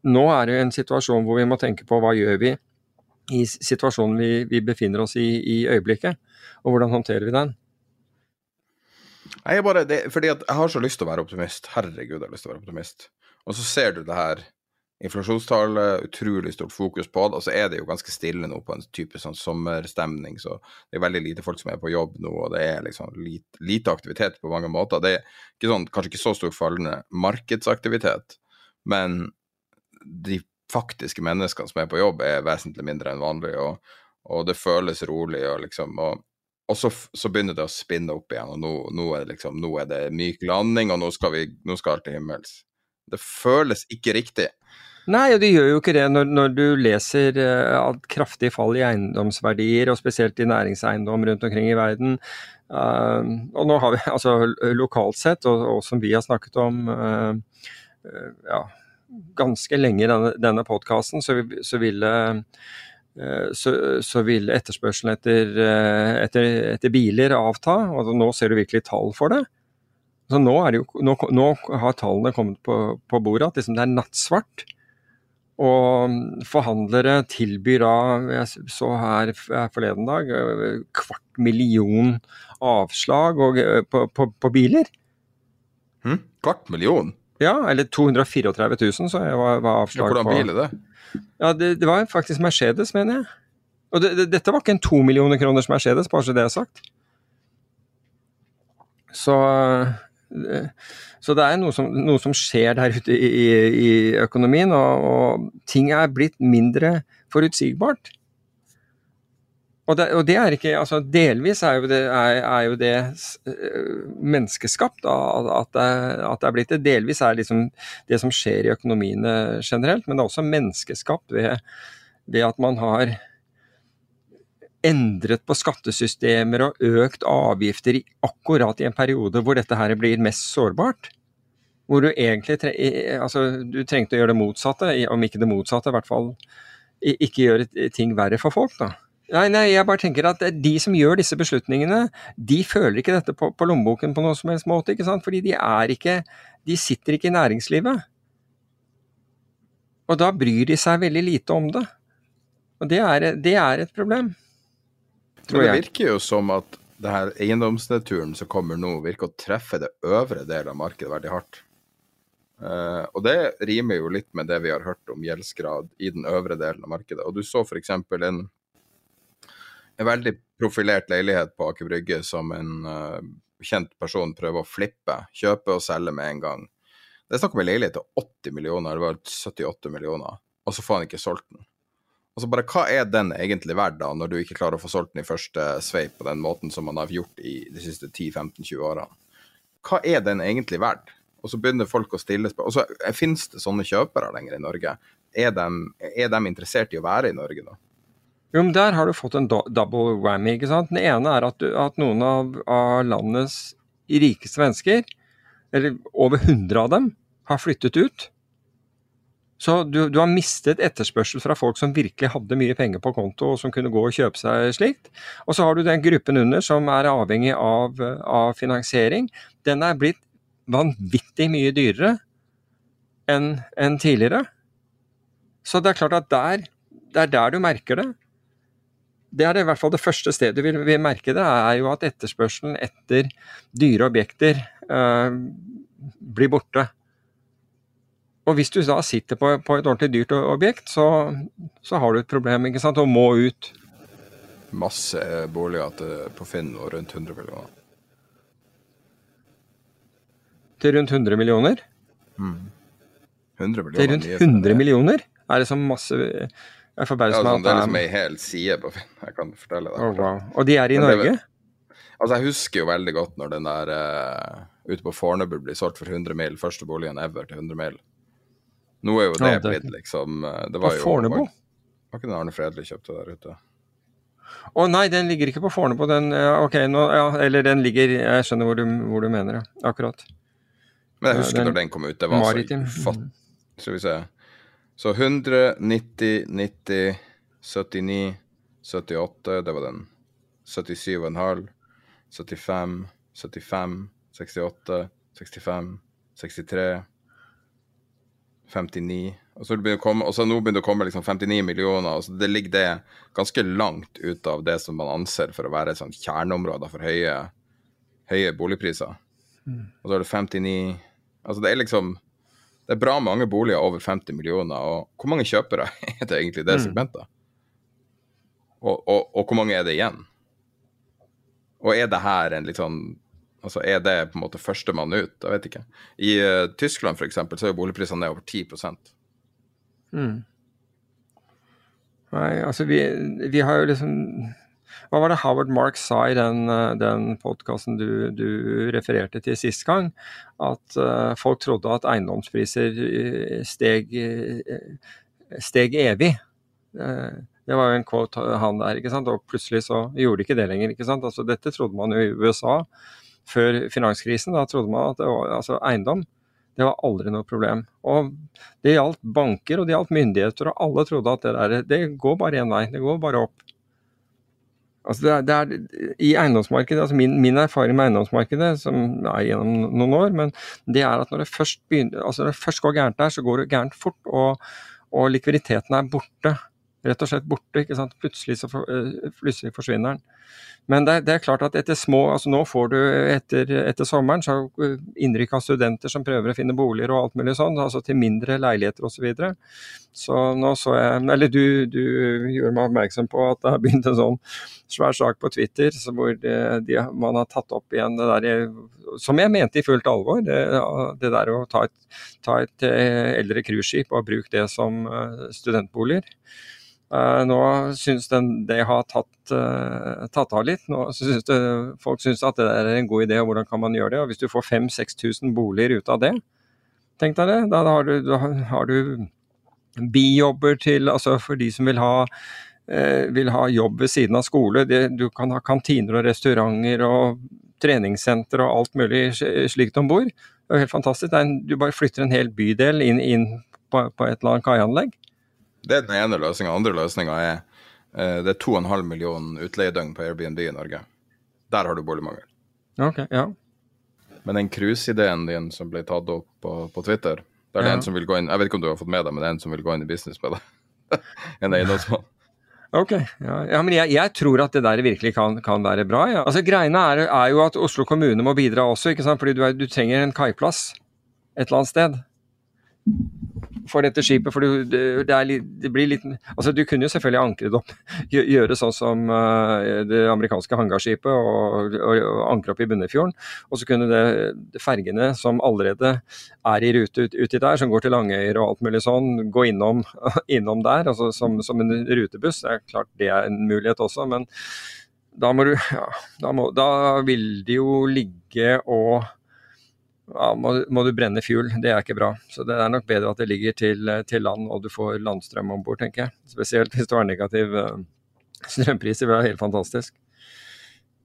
nå er det en situasjon hvor vi må tenke på hva gjør vi i situasjonen vi, vi befinner oss i i øyeblikket, og hvordan håndterer vi den? Jeg, bare, det, jeg har så lyst til å være optimist. Herregud, jeg har lyst til å være optimist. Og så ser du det her inflasjonstallet, utrolig stort fokus på det. Og så er det jo ganske stille nå på en type sånn sommerstemning, så det er veldig lite folk som er på jobb nå, og det er liksom lite, lite aktivitet på mange måter. Det er ikke sånn, kanskje ikke så stor fallende markedsaktivitet, men de faktiske menneskene som er på jobb, er vesentlig mindre enn vanlig, og, og det føles rolig, og liksom og, og så, så, begynner det å spinne opp igjen, og nå, nå, er, det liksom, nå er det myk landing, og nå skal, vi, nå skal alt til himmels. Det føles ikke riktig. Nei, og det gjør jo ikke det når, når du leser uh, kraftig fall i eiendomsverdier, og spesielt i næringseiendom rundt omkring i verden. Uh, og nå har vi altså lokalt sett, og, og som vi har snakket om uh, ja, ganske lenge i denne, denne podkasten, så, så, ville så, så vil etterspørselen etter, etter, etter, biler avta. og Nå ser du virkelig tall for det. Så nå, jo, nå, nå har tallene kommet på, på bordet, at liksom det er nattsvart. Og forhandlere tilbyr da, jeg så her forleden dag, kvart million avslag og, på, på, på, biler. Hm? Kvart million? Ja, eller 234 000, så jeg var, var avslag på. Hvordan bil er det? Ja, det, det, var faktisk Mercedes, mener jeg. Og det, det, dette var ikke en to millioner kroners Mercedes, bare så det er sagt. Så så det er noe som, noe som skjer der ute i, i, i økonomien, og, og, ting er blitt mindre forutsigbart. Og det, og det, er ikke altså Delvis er jo det, er, er jo det uh, menneskeskapt, at det, at det, er blitt det. Delvis er liksom det som skjer i økonomiene generelt, men det er også menneskeskapt ved, ved at man har endret på skattesystemer og økt avgifter i, akkurat i en periode hvor dette her blir mest sårbart. Hvor du egentlig tre, altså, du trengte å gjøre det motsatte, om ikke det motsatte, i hvert fall ikke gjøre ting verre for folk. da. Nei, nei, jeg bare tenker at de som gjør disse beslutningene, de føler ikke dette på, på lommeboken på noen som helst måte. ikke sant? Fordi de er ikke De sitter ikke i næringslivet. Og da bryr de seg veldig lite om det. Og det er, det er et problem. Men det virker jo som at det her eiendomsnedturen som kommer nå, virker å treffe det øvre delen av markedet veldig hardt. Uh, og det rimer jo litt med det vi har hørt om gjeldsgrad i den øvre delen av markedet. Og du så f.eks. En, en veldig profilert leilighet på Aker Brygge som en uh, kjent person prøver å flippe, kjøpe og selge med en gang. Det er snakk om en leilighet til 80 millioner, det var 78 millioner, og så får han ikke solgt den. Altså bare, Hva er den egentlig verdt, da, når du ikke klarer å få solgt den i første sveip på den måten som man har gjort i de siste 10-15-20 årene? Hva er den egentlig verdt? Og så begynner folk å stille spørsmål. Og så Finnes det sånne kjøpere lenger i Norge? Er de, er de, interessert i å være i Norge da? Jo, men Der har du fått en double whammy. ikke sant? Den ene er at, du, at noen av, av landets rikeste mennesker, eller over 100 av dem, har flyttet ut. Så du, du, har mistet etterspørsel fra folk som virkelig hadde mye penger på konto og som kunne gå og kjøpe seg slikt. Og så har du den gruppen under som er avhengig av, av finansiering. Den er blitt vanvittig mye dyrere enn en tidligere. Så det er klart at der, det er der du merker det. Det er det, i hvert fall det første stedet vi vil merke det, er jo at etterspørselen etter dyre objekter øh, blir borte. Og hvis du da sitter på, på et ordentlig dyrt objekt, så, så, har du et problem ikke sant, og må ut. Masse boliger til, på Finn og rundt 100 millioner. Til rundt 100 millioner? Mm. 100 millioner til rundt 100 millioner? Er det så masse Jeg forbauser Ja, meg sånn, det er liksom ei hel side på Finn. Jeg kan fortelle deg. Oh, wow. Og de er i Norge? Altså, jeg husker jo veldig godt når den der uh, ute på Fornebu blir solgt for 100 mil, første boligen ever til 100 mil. Nå er jo det Ja, det- blitt liksom eh, det På var jo, Fornebu? Var, ikke den Arne Fredelig kjøpte der ute? Å nei, den ligger ikke på Fornebu. Den, ok, nå, ja, eller den ligger Jeg skjønner hvor du, hvor du mener, ja. Akkurat. Men jeg husker den- når den kom ut, det var Maritim. så fatt... Skal vi se. Så 100, 90, 90, 79, 78, det var den. 77,5, 75, 75, 68, 65, 63, 59 og så, komme, og så nå begynner det å komme liksom 59 millioner. og så Det ligger det ganske langt ut av det som man anser for å være et sånt kjerneområde for høye, høye boligpriser. Og så er det 59 Altså det er liksom Det er bra mange boliger over 50 millioner, og hvor mange kjøpere er det egentlig i det Mm. segmentet? Og, og, og hvor mange er det igjen? Og er det her en litt sånn Altså er det på en måte førstemann ut? Jeg vet ikke. I uh, Tyskland eksempel, så er jo boligprisene ned over 10 Mm. Nei, altså vi, vi har jo liksom Hva var det Howard Mark sa i den, eh, den podkasten du, du refererte til sist gang? At uh, folk trodde at eiendomspriser steg, steg evig. Uh, det var jo en quote han der, ikke sant. Og plutselig så gjorde de ikke det lenger, ikke sant. Altså dette trodde man jo i USA før finanskrisen. Da trodde man at var, altså eiendom det var aldri noe problem. Og det gjaldt banker og det gjaldt myndigheter, og alle trodde at det der, det går bare én vei, det går bare opp. Altså det er, det er, I eiendomsmarkedet, altså min, min, erfaring med eiendomsmarkedet, som er gjennom noen år, men det er at når det først, begynner, altså når det først går gærent der, så går det gærent fort, og, og likviditeten er borte. Rett og slett borte. ikke sant? Plutselig, så for, plutselig forsvinner den. Men det, det, er klart at etter små, altså nå får du etter, etter sommeren så innrykk av studenter som prøver å finne boliger og alt mulig sånn, altså til mindre leiligheter osv. Så, videre. så nå så jeg Eller du, du, gjorde meg oppmerksom på at det har begynt en sånn svær sak på Twitter hvor de, de, man har tatt opp igjen det der som jeg mente i fullt alvor, det, det der å ta et, ta et eldre cruiseskip og bruke det som studentboliger. Uh, nå syns den, det har tatt, uh, tatt, av litt. Nå synes det, folk syns at det er en god idé, og hvordan kan man gjøre det? Og Hvis du får 5000-6000 boliger ut av det, tenk deg det. Da, har, du, da har, du, bijobber til Altså for de som vil ha, uh, vil ha jobb ved siden av skole. Du kan ha kantiner og restauranter og treningssenter og alt mulig slikt om bord. Det er jo helt fantastisk. Du bare flytter en hel bydel inn, på et eller annet kaianlegg. Det er den ene løsninga. Andre løsninga er uh, det er 2,5 millioner utleiedøgn på Airbnb i Norge. Der har du boligmangel. Ok, ja. Men den cruiseideen din som ble tatt opp på, på Twitter, det er ja. en som vil gå inn Jeg vet ikke om du har fått med deg, men det er en som vil gå inn i business med deg. en eiendomsmann. Ok, ja, ja men jeg, jeg, tror at det der virkelig kan, kan være bra. Ja. Altså Greiene er, er, jo at Oslo kommune må bidra også, ikke sant? fordi du, er, du trenger en kaiplass et eller annet sted for dette skipet. For det, litt, det, blir litt Altså, du kunne jo selvfølgelig ankret opp. Gjøre sånn som uh, det amerikanske hangarskipet og, og, og ankre opp i Bunnefjorden. Og så kunne det, fergene som allerede er i rute uti der, som går til Langøyer og alt mulig sånn, gå innom, innom der altså som, som, en rutebuss. Det er klart det er en mulighet også, men da må du Ja, da, må, da vil de jo ligge og ja, må, må, du brenne fuel. Det er ikke bra. Så det er nok bedre at det ligger til, til land og du får landstrøm om bord, tenker jeg. Spesielt hvis du har negativ uh, strømpris. Det er helt fantastisk.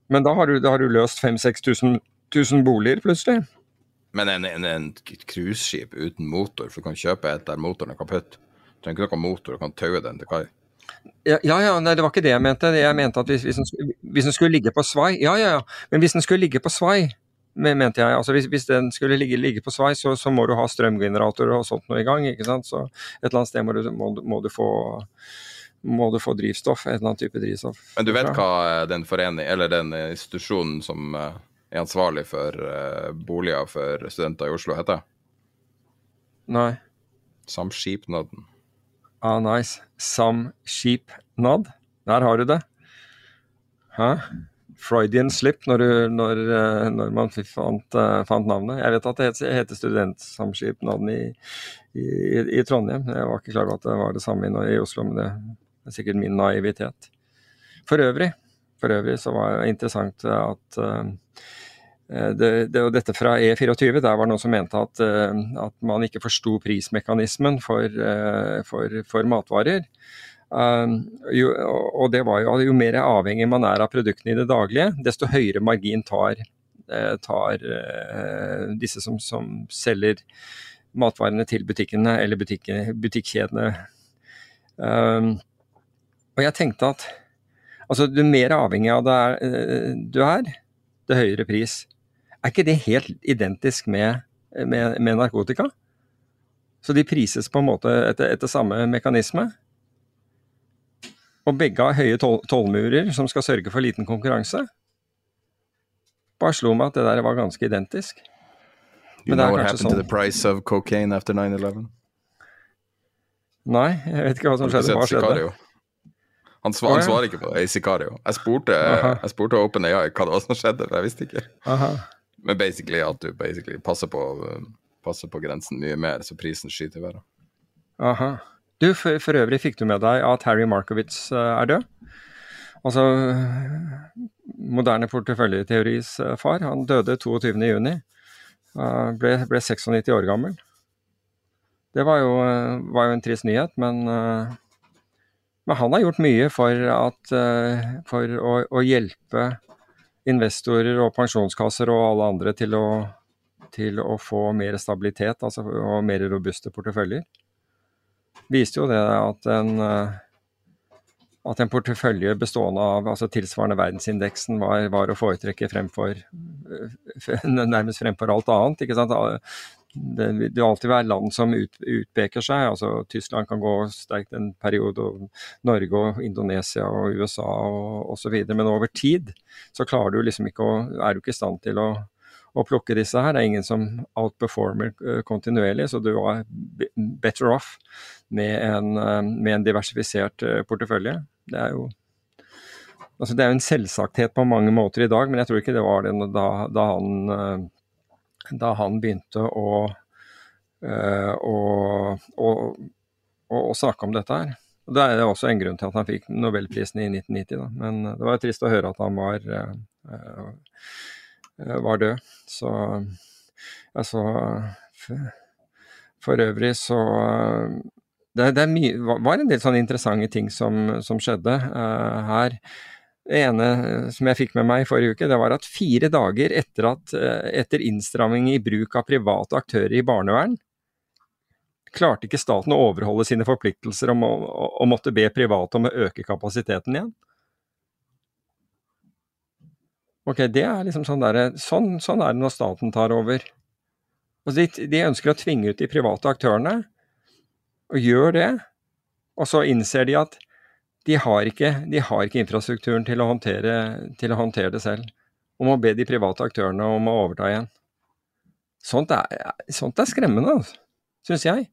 Men da har du, da har du løst 5000-6000 boliger plutselig. Men en, en, en cruiseskip uten motor, for du kan kjøpe et der motoren er kaputt. Du trenger ikke noen motor, du kan taue den til kai. Ja, ja, nei, det var ikke det jeg mente. Jeg mente at hvis, hvis den skulle ligge på svai Ja, ja, ja. Men hvis den skulle ligge på svai, mente jeg. Altså hvis, hvis den skulle ligge, ligge på svei, så, så, må du ha strømgeneratorer og sånt noe i gang. ikke sant? Så et eller annet sted må du, må, må du, få, må du få drivstoff. Et eller annet type drivstoff. Men du vet hva den forening, eller den institusjonen som er ansvarlig for uh, boliger for studenter i Oslo, heter? Nei. Samskipnaden. Ah, nice. Samskipnad. Der har du det. Hæ? Freudian slip når, du, når, eh, når man fant, uh, fant, navnet. Jeg vet at det heter, heter Studentsamskipnaden i, i, i, Trondheim. Jeg var ikke klar over at det var det samme i, Oslo, men det er sikkert min naivitet. For øvrig, for øvrig så var det interessant at uh, det, det, dette fra E24, der var det noen som mente at, at man ikke forsto prismekanismen for, for, for matvarer. Um, jo, og det var jo, jo mer avhengig man er av produktene i det daglige, desto høyere margin tar, eh, tar uh, disse som, som, selger matvarene til butikkene eller butikkjedene. Um, og jeg tenkte at altså, du mer avhengig av det er, uh, du er, det høyere pris. Er ikke det helt identisk med, med, med narkotika? Så de prises på en måte etter, etter samme mekanisme? Og begge har høye tollmurer som skal sørge for liten konkurranse. Bare slo meg at det der var ganske identisk. You know what happened sånn... to the price of cocaine after 9-11? Nei, jeg vet ikke hva som skjedde. Hva skjedde? Han, svar, han svarer ikke på det i Sicario. Jeg spurte, jeg spurte OpenAI hva det var som skjedde, for jeg visste ikke. Aha. Men basically at du basically passer på, passer på grensen mye mer, så prisen skyter i været. Du, for, for, øvrig fikk du med deg at Harry Markowitz uh, er død. Altså moderne porteføljeteoris uh, far. Han døde 22.6. Uh, ble, ble 96 år gammel. Det var jo, var jo en trist nyhet, men, men, han har gjort mye for, at, for å, å, hjelpe investorer og pensjonskasser og alle andre til å, til å få mer stabilitet altså, og mer robuste porteføljer viste jo det at en, eh, at en portefølje bestående av altså tilsvarende verdensindeksen var, var, å foretrekke fremfor eh, nærmest fremfor alt annet. ikke sant? Det, vil alltid være land som ut, utpeker seg. altså Tyskland kan gå sterkt en periode, og Norge og Indonesia og USA og osv. Men over tid så klarer du liksom ikke å, er du ikke i stand til å å plukke disse her. Det er ingen som outperformer eh, kontinuerlig, så du er better off med en, eh, med en diversifisert eh, portefølje. Det er jo altså det er en selvsagthet på mange måter i dag, men jeg tror ikke det var det da, da, han, da han, begynte å, å, å, å, snakke om dette her. Det er også en grunn til at han fikk nobelprisen i 1990, da. men det var jo trist å høre at han var var død. Så altså For øvrig så det, det mye, var en del sånne interessante ting som, som skjedde uh, her. Det ene som jeg fikk med meg i forrige uke, det var at fire dager etter, at, etter innstramming i bruk av private aktører i barnevern, klarte ikke staten å overholde sine forpliktelser om å, å måtte be private om å øke kapasiteten igjen. Ok, det er liksom sånn derre sånn, sånn, er det når staten tar over. Altså de, de, ønsker å tvinge ut de private aktørene, og gjør det. Og så innser de at de har ikke, de har ikke infrastrukturen til å, håndtere, til å, håndtere, det selv. Og må be de private aktørene om å overta igjen. Sånt er, sånt er skremmende, altså, syns jeg.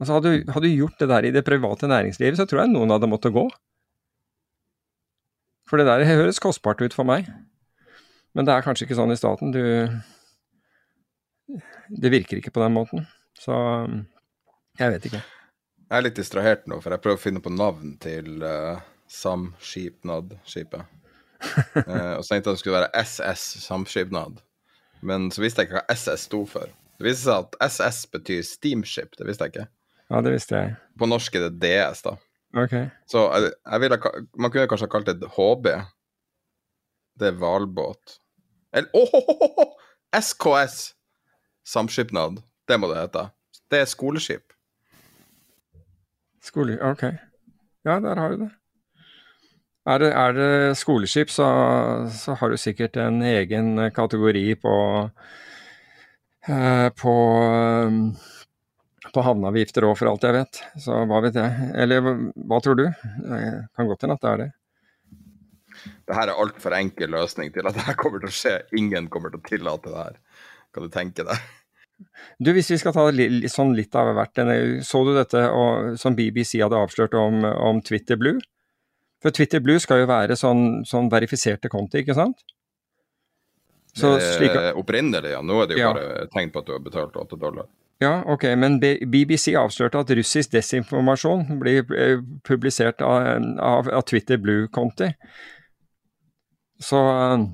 Altså hadde du gjort det der i det private næringslivet, så tror jeg noen hadde måttet gå. For det der høres kostbart ut for meg. Men det er kanskje ikke sånn i staten. Du Det virker ikke på den måten. Så jeg vet ikke. Jeg er litt distrahert nå, for jeg prøver å finne på navn til uh, Samskipnad-skipet. uh, og så tenkte jeg det skulle være SS Samskipnad. Men så visste jeg ikke hva SS sto for. Det viste seg at SS betyr steamship. Det visste jeg ikke. Ja, det visste jeg. På norsk er det DS, da. Okay. Så jeg, jeg ville, man kunne kanskje ha kalt det HB. Det er hvalbåt. Eller oh, oh, oh, SKS! Samskipnad. Det må det hete. Det er skoleskip. Skole... Ok. Ja, der har du det. Er det, er det skoleskip, så, så, har du sikkert en egen kategori på eh, på um, på havneavgifter òg, for alt jeg vet. Så hva vet jeg. Eller hva tror du? Det kan godt hende at det er det. Det her er altfor enkel løsning til at det her kommer til å skje. Ingen kommer til å tillate det her. Kan du tenke deg? Du, Hvis vi skal ta litt, sånn litt av hvert. Så du dette og, som BBC hadde avslørt om, om Twitter Blue? For Twitter Blue skal jo være sånn, sånn verifiserte konti, ikke sant? Så slik Opprinnelig, ja. Nå er det jo Ja. bare tegn på at du har betalt 8 dollar. Ja, ok, men BBC avslørte at russisk desinformasjon blir eh, publisert av, av, av Twitter Blue-konti. Så eh,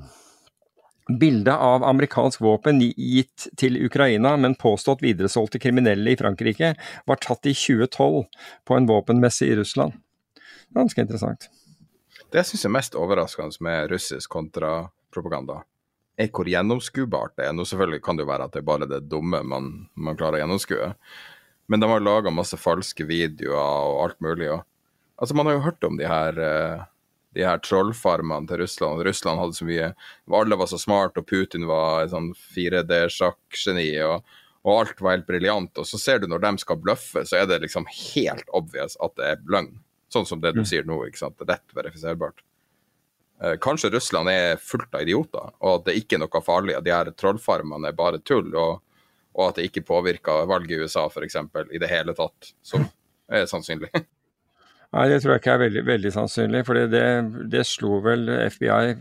bildet av amerikansk våpen gitt til Ukraina, men påstått videresolgt til kriminelle i Frankrike, var tatt i 2012 på en våpenmesse i Russland. Ganske interessant. Det jeg er mest overraskende med russisk kontrapropaganda, er hvor gjennomskuebart det er. Nå selvfølgelig kan det jo være at det er bare det dumme man, man klarer å gjennomskue, men de har laga masse falske videoer og alt mulig. Og, altså Man har jo hørt om de her eh, de her trollfarmene til Russland. Russland hadde så mye Alle var så smart, og Putin var et sånn 4D-sjakkgeni. Og, og alt var helt briljant. Og så ser du når de skal bløffe, så er det liksom helt obvious at det er løgn. Sånn som det du sier nå, ikke sant. Rett verifiserbart. Eh, kanskje Russland er fullt av idioter, og at det ikke er noe farlig. At de her trollfarmene er bare tull, og, og at det ikke påvirker valget i USA f.eks. i det hele tatt. Som er sannsynlig. Nei, det tror jeg ikke er veldig, veldig sannsynlig. For det, det slo vel FBI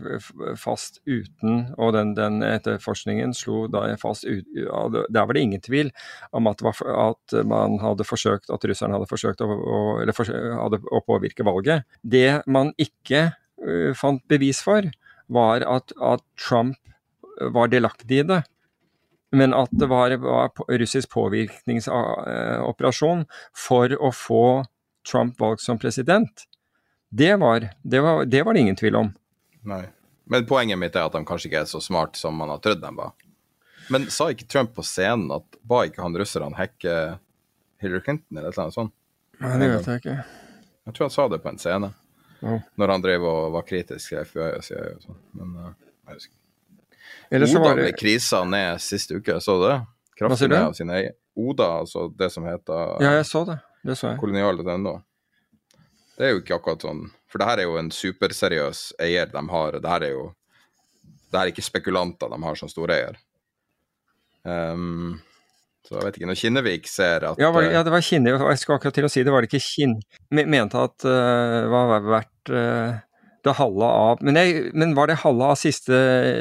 fast uten Og den, den etterforskningen slo da fast ut Der var det ingen tvil om at, var, at man hadde forsøkt At russerne hadde forsøkt å, å, eller hadde å påvirke valget. Det man ikke fant bevis for, var at, at Trump var delaktig i det. Men at det var, var russisk påvirkningsoperasjon for å få Trump valgt som president, det var det, var, det var det ingen tvil om. Nei. Men poenget mitt er at de kanskje ikke er så smart som man har trodd de var. Men sa ikke Trump på scenen at ba ikke han russerne hacke Hillary Clinton eller et eller annet sånt? Nei, det vet jeg ikke. Jeg tror han sa det på en scene. Ja. Når han drev og var kritisk til FBI og CIA og sånn. Men uh, jeg husker. Så Oda ble det krisa ned sist uke, så du det? Kraftig ned av sin egen Oda, altså det som heter Ja, jeg så det. Det så jeg. kolonial.no. Det er jo ikke akkurat sånn For det her er jo en superseriøs eier de har. Det her er jo Det her er ikke spekulanter de har som storeier. Um, så jeg vet ikke. Når Kinnevik ser at Ja, var det, eh, ja, det var Kinnevik, jeg skulle akkurat til å si det, var det ikke Kinn... Mente at uh, var verdt uh, det halve av men, jeg, men var det halve av siste,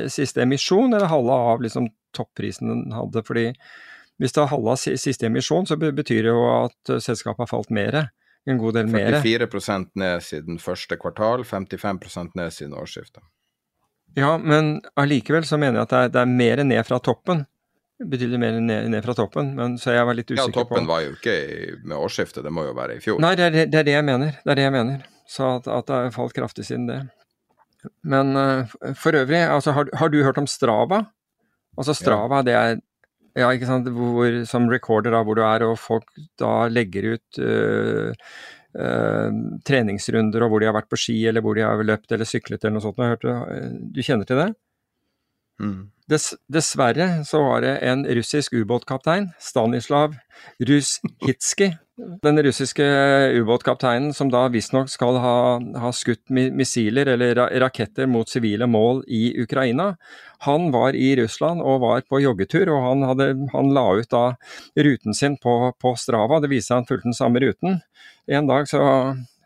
siste emisjon, eller halve av liksom topprisen den hadde? Fordi hvis det er halve av siste emisjon, så betyr det jo at selskapet har falt mer. En god del mer. 44% ned siden første kvartal, 55% ned siden årsskiftet. Ja, men allikevel så mener jeg at det er, det er mer ned fra toppen. Betydelig mer ned, ned fra toppen, men så jeg var litt usikker på Ja, toppen var jo ikke med årsskiftet, det må jo være i fjor. Nei, det er det, det er det jeg mener. Det er det jeg mener. Så at, at det har falt kraftig siden det. Men eh, for øvrig, altså, har, har du hørt om Strava? Altså Strava, det er ja, ikke sant, hvor, som recorder da, hvor du er, og folk da legger ut øh, øh, treningsrunder, og hvor de har vært på ski, eller hvor de har løpt eller syklet eller noe sånt. Du, du kjenner til det? Mm. Dess, dessverre så var det en russisk ubåtkaptein, Stanislav Rushitski. Den russiske ubåtkapteinen som da visstnok skal ha, ha skutt missiler eller raketter mot sivile mål i Ukraina. Han var i Russland og var på joggetur, og han, hadde, han la ut da ruten sin på, på Strava. Det viste seg han fulgte den samme ruten. En dag så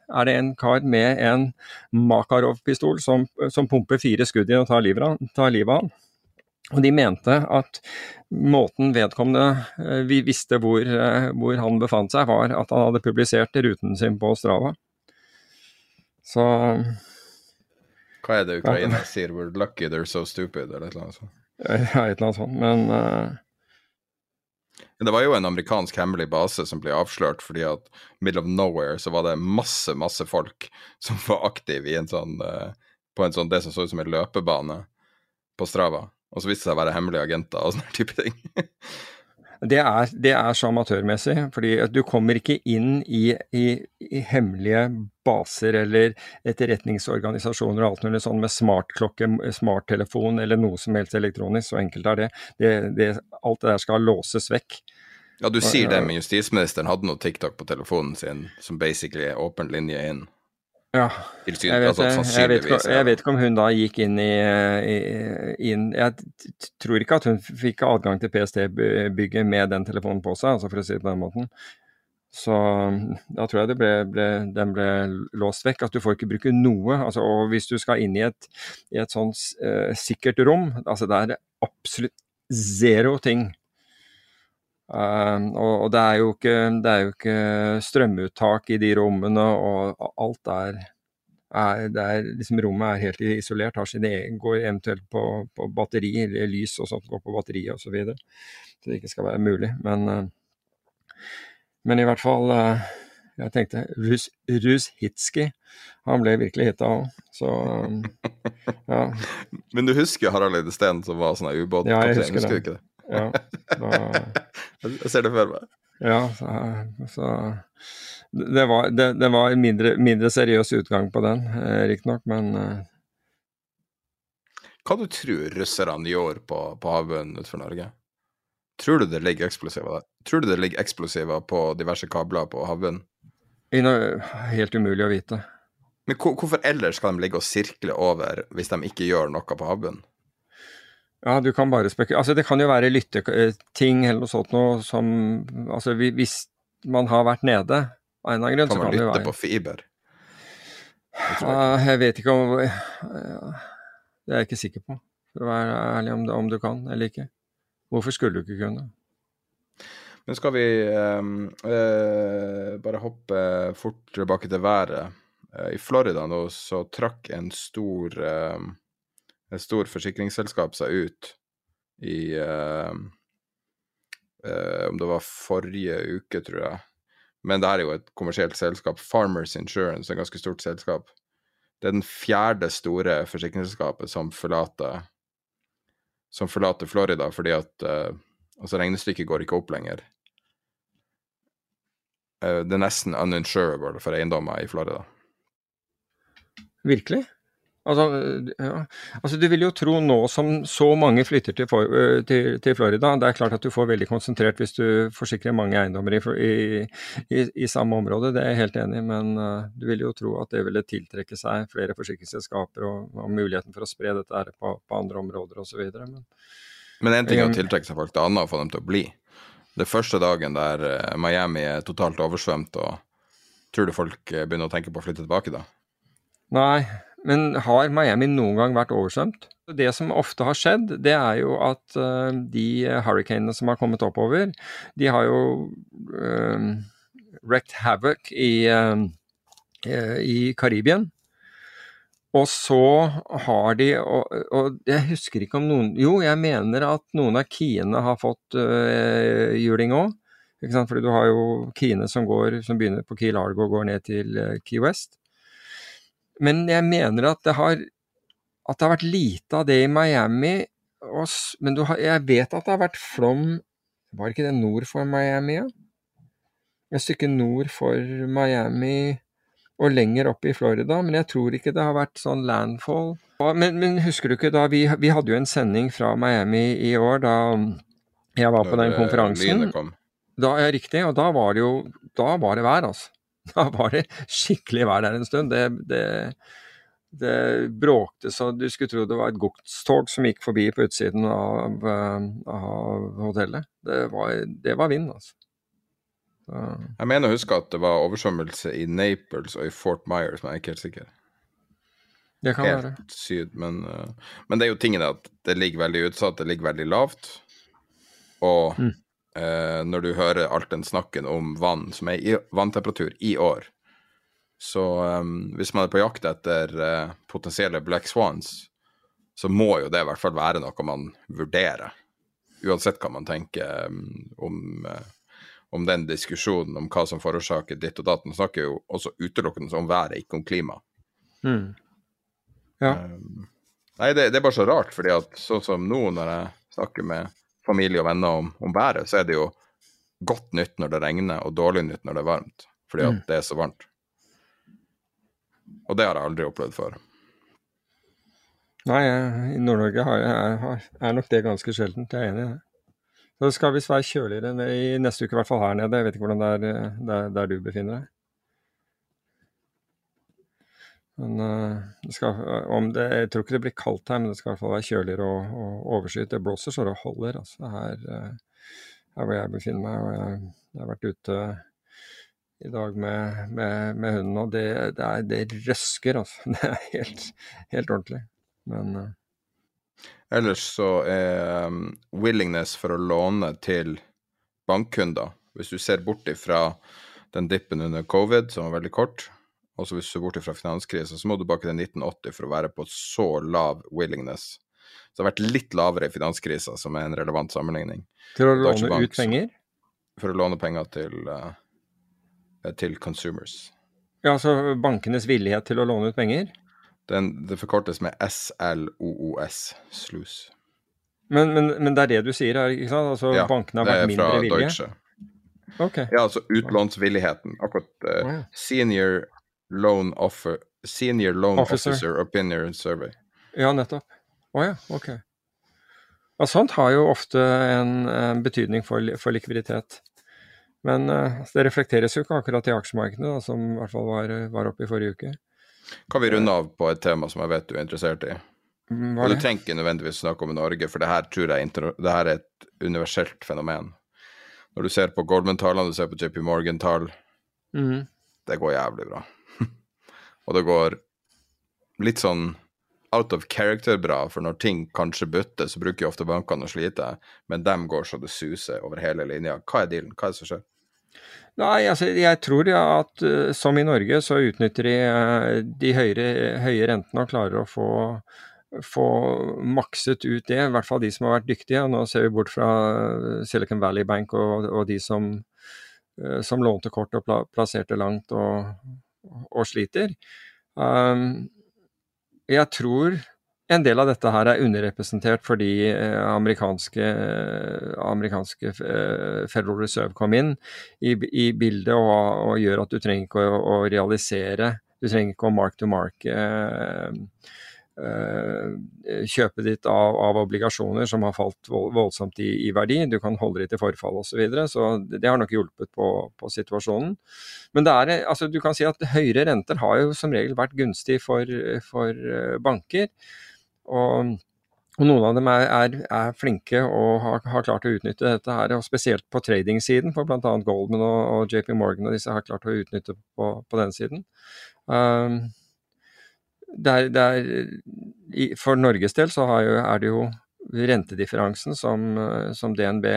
er det en kar med en Makarov-pistol som, som pumper fire skudd i og tar livet av han. Og de mente at måten vedkommende eh, vi visste hvor, eh, hvor han befant seg, var at han hadde publisert ruten sin på Strava. Så Hva er det Ukraina sier? We're lucky they're so stupid, eller et eller annet sånt. ja, et eller annet sånt. Men uh... Det var jo en amerikansk hemmelig base som ble avslørt fordi at middle of nowhere så var det masse, masse folk som var aktive i en sånn på en sånn det som så ut som en løpebane på Strava. Og så viste det seg å være hemmelige agenter og sånne type ting. det er, det er så amatørmessig, fordi du kommer ikke inn i, i, i hemmelige baser eller etterretningsorganisasjoner og alt mulig sånn med smartklokke, smarttelefon eller noe som helst elektronisk. Så enkelt er det. det, det alt det der skal låses vekk. Ja, du sier det, men justisministeren hadde noe TikTok på telefonen sin som basically er åpen linje inn. Ja, jeg vet, altså, jeg, vet, jeg vet ikke om hun da gikk inn i, i inn, Jeg tror ikke at hun fikk adgang til PST-bygget med den telefonen på seg, altså for å si det på den måten. Så da tror jeg det ble, ble, den ble låst vekk. At du får ikke bruke noe. Altså, og hvis du skal inn i et, i et sånt uh, sikkert rom, altså det er absolutt zero ting. Uh, og, og det, er ikke, det er jo ikke strømuttak i de rommene, og alt er, er, er liksom Rommet er helt isolert, egen, går eventuelt på, på batteri, eller lys og sånt går på batteri osv. Så, videre, så det ikke skal være mulig. Men, uh, men i hvert fall uh, jeg tenkte Rus, Rushitski, han ble virkelig hita òg. Så um, ja. Men du husker Harald Eide Steen som var sånn ubåtkaptein? Ja, husker, husker du ikke det? Ja, da, jeg ser det for meg. Ja, så, så det, var, det, det var en mindre, mindre, seriøs utgang på den, eh, riktignok, men eh. Hva du tror russerne gjør på, på havbunnen utenfor Norge? Tror du det ligger eksplosiver der? Tror du det ligger eksplosiver på diverse kabler på havbunnen? Helt umulig å vite. Men hvorfor ellers skal de ligge og sirkle over hvis de ikke gjør noe på havbunnen? Ja, du kan bare spekulere. Altså, det kan jo være lytteting eller noe sånt noe som Altså, hvis man har vært nede av en eller annen grunn, så kan det være lytte på fiber? Jeg, uh, jeg vet ikke om uh, Det er jeg ikke sikker på, for å være ærlig, om, om du kan eller ikke. Hvorfor skulle du ikke kunne? Men skal vi uh, bare hoppe fort tilbake til været? I Florida nå så trakk en stor et stor forsikringsselskap seg ut i eh, eh, Om det var forrige uke, tror jeg. Men det er jo et kommersielt selskap. Farmers Insurance, et ganske stort selskap. Det er den fjerde store forsikringsselskapet som forlater som forlater Florida fordi at eh, altså regnestykket går ikke opp lenger. det er nesten uninsurable for eiendommer i Florida. Virkelig? Altså, ja. altså, Du vil jo tro nå som så mange flytter til, til, til, Florida, det er klart at du får veldig konsentrert hvis du forsikrer mange eiendommer i, i, i, i samme område, det er jeg helt enig i, men uh, du vil jo tro at det ville tiltrekke seg flere forsikringsselskaper og, og muligheten for å spre dette her på, på andre områder osv. Men, men en ting er å tiltrekke seg folk, det andre er å få dem til å bli. Det første dagen der Miami er totalt oversvømt, og tror du folk begynner å tenke på å flytte tilbake da? Nei, men har Miami noen gang vært oversvømt? Det som ofte har skjedd, det er jo at uh, de hurricanene som har kommet oppover, de har jo uh, wrecked havoc i, uh, i Karibien. Og så har de og, og, jeg husker ikke om noen Jo, jeg mener at noen av kiene har fått uh, juling òg. Fordi du har jo kiene som, går, som begynner på Key Largo og går ned til Key West. Men jeg mener at det har, at det har vært lite av det i Miami. Og, men har, jeg vet at det har vært flom Var ikke det nord for Miami? Ja? Et stykke nord for Miami og lenger opp i Florida, men jeg tror ikke det har vært sånn landfall. Men, men husker du ikke da vi, vi, hadde jo en sending fra Miami i år da jeg var på den konferansen. Da, ja, riktig, og da var det jo da var det vær, altså. Da var det skikkelig vær der en stund. Det, det, det bråkte så du skulle tro det var et godstog som gikk forbi på utsiden av, av hotellet. Det var, det var vind, altså. Så. Jeg mener å huske at det var oversvømmelse i Naples og i Fort Myers, men jeg er ikke helt sikker. Det kan helt være. syd, men, men, det er jo tingen at det ligger veldig utsatt, det ligger veldig lavt. Og mm. Eh, når du hører alt den snakken om vann som er i vanntemperatur i år, så um, hvis man er på jakt etter uh, potensielle black swans, så må jo det i hvert fall være noe man vurderer. Uansett hva man tenker um, om, uh, om, den diskusjonen om hva som forårsaker ditt og datt. Man snakker jo også utelukkende om været, ikke om klima. Mm. Ja. Um, nei, det, det, er bare så rart, fordi at sånn som nå, når jeg snakker med familie og venner om, om været, så er det jo godt nytt når det regner, og dårlig nytt når det er varmt. Fordi at mm. det er så varmt. Og det har jeg aldri opplevd før. Nei, i Nord-Norge er nok det ganske sjeldent. Jeg er enig i det. Så det skal visst være kjøligere i neste uke, i hvert fall her nede. Jeg vet ikke hvordan det er eh, der, der du befinner deg. Men uh, det skal, om det, jeg tror ikke det blir kaldt her, men det skal i hvert fall være kjøligere og, og overskyet. Det blåser så det holder altså, her, uh, her hvor jeg befinner meg. og jeg, jeg har vært ute i dag med, med, med hunden, og det, det, er, det røsker, altså. Det er helt, helt ordentlig. Men uh... Ellers så er um, willingness for å låne til bankkunder, hvis du ser bort ifra den dippen under covid, som var veldig kort, og så hvis du ser bort fra finanskrisen, så må du tilbake til 1980 for å være på så lav willingness. Så det har vært litt lavere i finanskrisa, som er en relevant sammenligning. Til å låne Bank, ut penger? For å låne penger til, uh, til consumers. Ja, altså bankenes villighet til å låne ut penger? Den, det forkortes med SLOOS, slus. Men, men, men, det er det du sier her, ikke sant? Altså ja, bankene har vært mindre villige? Deutsche. Okay. Ja, altså utlånsvilligheten. Akkurat uh, senior loan offer Senior Loan Officer, Officer Opinion Survey. Ja, nettopp. Å oh, ja, ok. Og sånt har jo ofte en, en betydning for, for, likviditet. Men uh, det reflekteres jo ikke akkurat i aksjemarkedet, da, som i hvert fall var, var oppe i forrige uke. Kan vi runde av på et tema som jeg vet du er interessert i? Mm, og du trenger ikke nødvendigvis snakke om Norge, for det her tror jeg det her er et universelt fenomen. Når du ser på Goldman-tallene, du ser på JP Morgan-tall, mm. det går jævlig bra og det går litt sånn out of character-bra, for når ting kanskje butter, så bruker jo ofte bankene å slite, men dem går så det suser over hele linja. Hva er dealen? Hva er det som skjer? Nei, altså jeg tror ja at uh, som i Norge, så utnytter de uh, de høyere, høye rentene og klarer å få, få makset ut det, i hvert fall de som har vært dyktige. Nå ser vi bort fra Silicon Valley Bank og, og de som, som lånte kort og pla plasserte langt og, og sliter. Um, jeg tror en del av dette her er underrepresentert fordi eh, amerikanske, amerikanske eh, Federal Reserve kom inn i, i bildet og, og, gjør at du trenger ikke å, å realisere Du trenger ikke å mark to mark eh, Eh, kjøpet ditt av, av, obligasjoner som har falt voldsomt i, i verdi. Du kan holde ditt til forfall osv. Så, videre, så det har nok hjulpet på, på situasjonen. Men det er, altså, du kan si at høyere renter har jo som regel vært gunstig for, for eh, banker. Og, og, noen av dem er, er, er flinke og har, har, klart å utnytte dette her, og spesielt på trading-siden, for bl.a. Goldman og, og, JP Morgan og disse har klart å utnytte på, på den siden. Um, det er, det er, for Norges del så jo, er det jo rentedifferansen som, som, DNB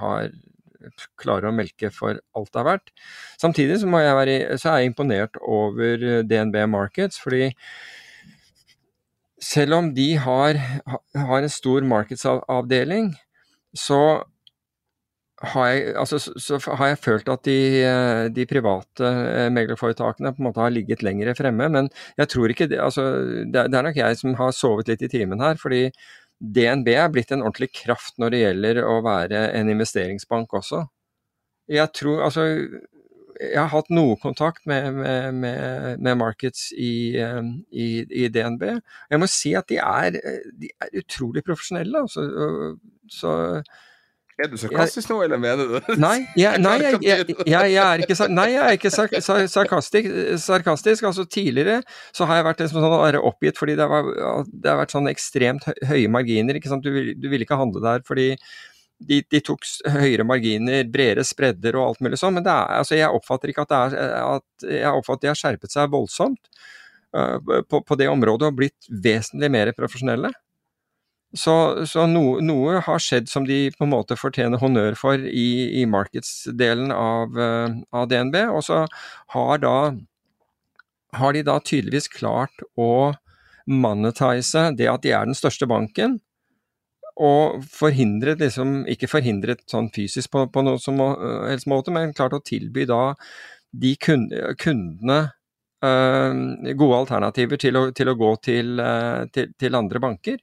har klarer å melke for alt det er verdt. Samtidig så, være, så er jeg imponert over DNB Markets, fordi selv om de har, har en stor markedsavdeling, så har jeg, altså, så har jeg følt at de, eh, de private eh, meglerforetakene på en måte har ligget lenger fremme, men jeg tror ikke det, altså, det, er nok jeg som har sovet litt i timen her. fordi DNB er blitt en ordentlig kraft når det gjelder å være en investeringsbank også. Jeg tror, altså jeg har hatt noe kontakt med, med, med, med markets i, eh, i, i, DNB. Jeg må si at de er, de er utrolig profesjonelle. Altså, så er du sarkastisk nå, eller mener du det? Nei, jeg, nei, jeg, jeg, jeg er ikke, nei, er ikke sarkastisk, sarkastisk. Altså, tidligere så har jeg vært sånn oppgitt fordi det, var, det, har vært sånn ekstremt høye marginer. ikke sant? Du du ville ikke handle der fordi de, de, tok høyere marginer, bredere spredder og alt mulig sånn. Men er, altså, jeg oppfatter ikke at det er at Jeg oppfatter de har skjerpet seg voldsomt uh, på, på det området og blitt vesentlig mer profesjonelle. Så, så no, noe har skjedd som de på en måte fortjener honnør for i, i markedsdelen av, uh, av, DNB. Og så har, da, har de da tydeligvis klart å monetize det at de er den største banken, og forhindret liksom, ikke forhindret sånn fysisk på, på noen som uh, helst måte, men klart å tilby da de kundene øh, gode alternativer til å, til å gå til, øh, til, til, andre banker.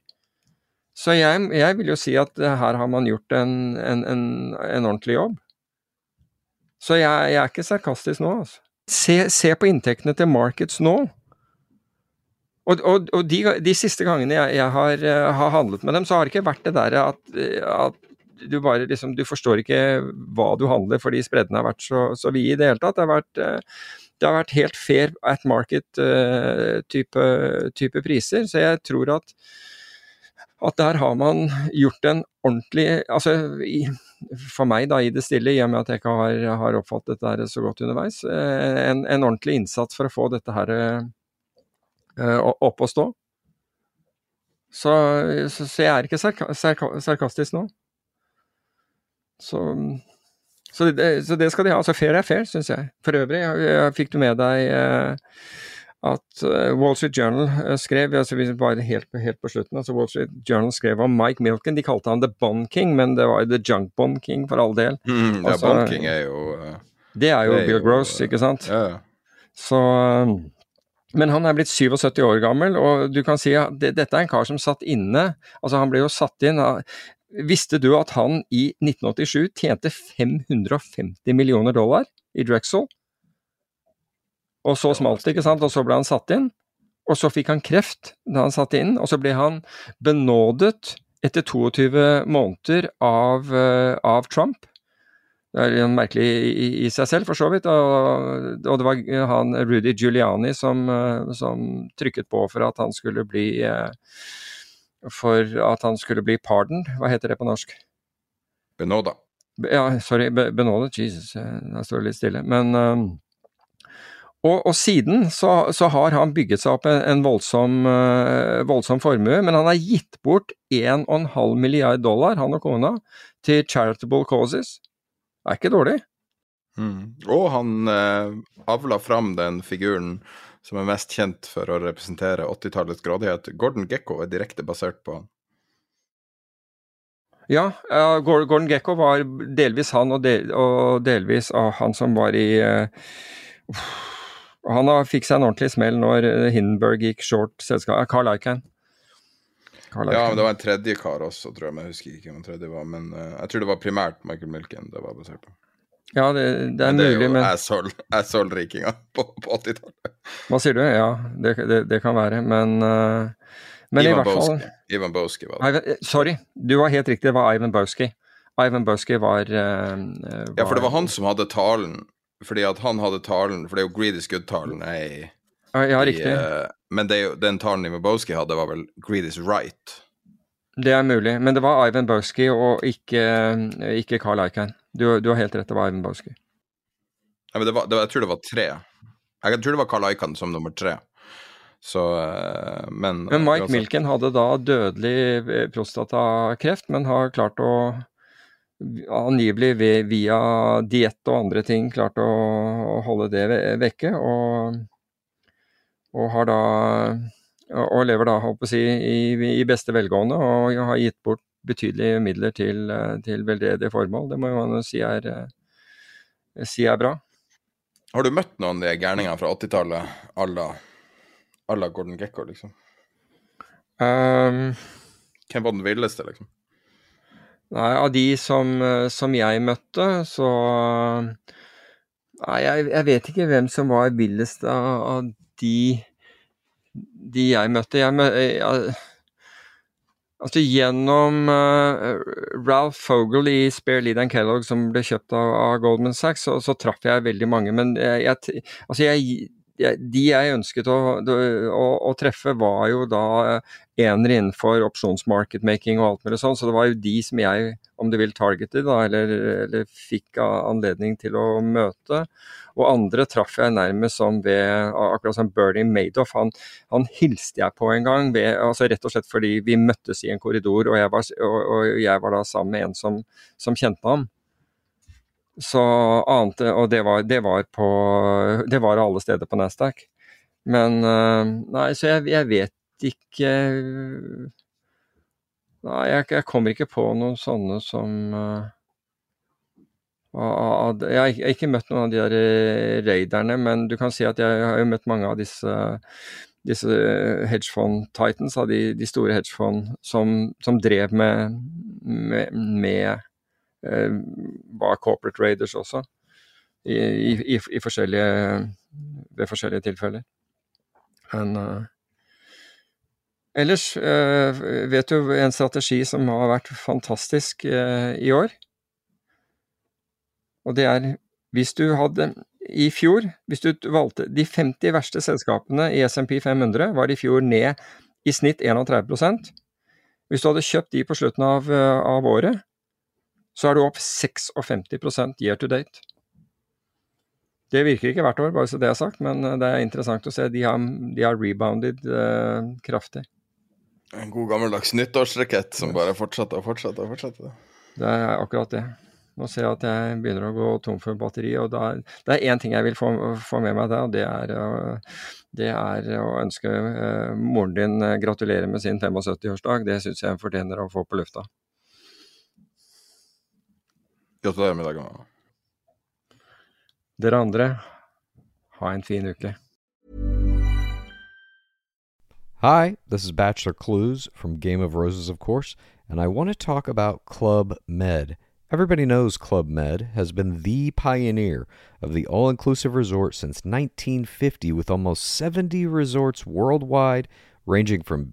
Så jeg, jeg, vil jo si at her har man gjort en, en, en, en ordentlig jobb. Så jeg, jeg, er ikke sarkastisk nå, altså. Se, se på inntektene til Markets nå. Og, og, og de, de, siste gangene jeg, jeg har, uh, har, handlet med dem, så har det ikke vært det derre at, at, du bare liksom Du forstår ikke hva du handler fordi spreddene har vært så, så vide i det hele tatt. Det har vært, uh, det har vært helt fair at market-type uh, priser. Så jeg tror at at der har man gjort en ordentlig altså i, For meg, da, i det stille, i og med at jeg ikke har, har oppfattet dette så godt underveis, eh, en, en, ordentlig innsats for å få dette her uh, opp å stå. Så, så, så, jeg er ikke sarka, sarka, sarkastisk nå. Så, så det, det, skal de ha. Altså fair er fair, syns jeg. For øvrig, jeg, jeg, fikk du med deg uh, at uh, Wall Street Journal uh, skrev altså bare helt, helt, på slutten, altså Wall Street Journal skrev om Mike Milken. De kalte han The Bond King, men det var The Junk Bond King for all del. Mm, altså, Bond King er jo uh, Det er jo det er Bill Gross, ikke sant? Ja. Så men han er blitt 77 år gammel, og du kan si at det, dette er en kar som satt inne. Altså, han ble jo satt inn Visste du at han i 1987 tjente 550 millioner dollar i Drexel? Og så smalt det, ikke sant, og så ble han satt inn. Og så fikk han kreft da han satt inn, og så ble han benådet etter 22 måneder av, uh, av Trump. Det er merkelig i, i, seg selv, for så vidt. Og, og det var han Rudy Giuliani som, uh, som, trykket på for at han skulle bli uh, For at han skulle bli pardon. Hva heter det på norsk? Benåda. Ja, sorry. Benådet. Jesus, der står det litt stille. Men og, og, siden så, så, har han bygget seg opp en, en voldsom, uh, voldsom, formue, men han har gitt bort 1,5 milliard dollar, han og kona, til charitable causes. Det er ikke dårlig. Mm. Og han uh, avla fram den figuren som er mest kjent for å representere 80-tallets grådighet. Gordon Gekko er direkte basert på han. Ja, uh, Gordon Gekko var delvis han, og, del, og delvis uh, han som var i uh, han fikk seg en ordentlig smell når eh, Hindenburg gikk short selskapet. Carl Icahn. Ja, men det var en tredje kar også, tror jeg. Men jeg husker ikke hvem den tredje var. Men uh, jeg tror det var primært Michael Milken det var basert på. Ja, det, det er men det mulig, men Det er jo rikinga på, på 80-tallet. Hva sier du? Ja, det, det, kan være. Men, uh, men Ivan i hvert fall Ivan Boski var det. Ivan, sorry, du var helt riktig. Det var Ivan Boski. Ivan Boski var, uh, var Ja, for det var han som hadde talen fordi at han hadde talen For det er jo Greedy Good-talen er i Ja, riktig. I, uh, men det, den talen Imabowski hadde, var vel Greedy's Right. Det er mulig, men det var Ivan Bowski og ikke, ikke Carl Icahn. Du, du, har helt rett, det var Ivan Bowski. Ja, men det var, det var, jeg tror det var tre. Jeg tror det var Carl Icahn som nummer tre. Så, uh, men Men Mike Milken hadde da dødelig eh, prostatakreft, men har klart å angivelig via diett og andre ting klart å, å holde det vekke. Og, og, har da og lever da, håper jeg, i, i beste velgående og har gitt bort betydelige midler til, til veldedige formål. Det må man jo si er, si er bra. Har du møtt noen av de gærningene fra 80-tallet à la Gordon Gekko, liksom? Um, Hvem var den villeste, liksom? Nei, av de som, eh, som jeg møtte, så Nei, jeg, jeg, vet ikke hvem som var villest av, av de, de jeg møtte. Jeg, jeg, altså Gjennom uh, Ralph Fogel i Spare Lead and Kellogg, som ble kjøpt av, av Goldman Sachs, så, så, traff jeg veldig mange. Men jeg, altså jeg de jeg ønsket å, å, å, treffe, var jo da eh, enere innenfor opsjonsmarketmaking og alt mulig sånn, så det var jo de som jeg, om du vil, targeted, da, eller, eller, fikk anledning til å møte. Og andre traff jeg nærmest som ved Akkurat som Bernie Madoff. Han, han hilste jeg på en gang, ved, altså rett og slett fordi vi møttes i en korridor, og jeg var, og, og jeg var da sammen med en som, som kjente ham. Så annet, og det var, det var, på Det var alle steder på Nasdaq. Men eh, Nei, så jeg, jeg vet ikke Nei, jeg, jeg, kommer ikke på noen sånne som uh, Jeg har ikke møtt noen av de der eh, raiderne, men du kan si at jeg har jo møtt mange av disse, disse hedgefond-titans, av de, de, store hedgefond som, som drev med, med, med Eh, var corporate raiders også, i, i, i forskjellige, ved forskjellige tilfeller. Men uh, ellers uh, vet du en strategi som har vært fantastisk uh, i år. Og det er hvis du hadde i fjor, hvis du valgte de 50 verste selskapene i SMP 500, var i fjor ned i snitt 31% Hvis du hadde kjøpt de på slutten av, eh, av året, så er du opp 56% year to date. Det virker ikke hvert år, bare så det er sagt, men det er interessant å se. De har, de har rebounded eh, kraftig. En god gammeldags nyttårsrakett som bare fortsetter og fortsetter og fortsetter. Det er akkurat det. Nå ser jeg at jeg begynner å gå tom for batteri, og da, det er én ting jeg vil få, få, med meg der, og det er, det er å ønske uh, moren din uh, gratulerer med sin 75-årsdag. Det syns jeg fortjener å få på lufta. Gratulerer med dagen. Dere andre, ha en fin uke. Hi, this is Bachelor Clues from Game of Roses, of course, and I want to talk about Club Med. Everybody knows Club Med has been the pioneer of the all inclusive resort since 1950, with almost 70 resorts worldwide, ranging from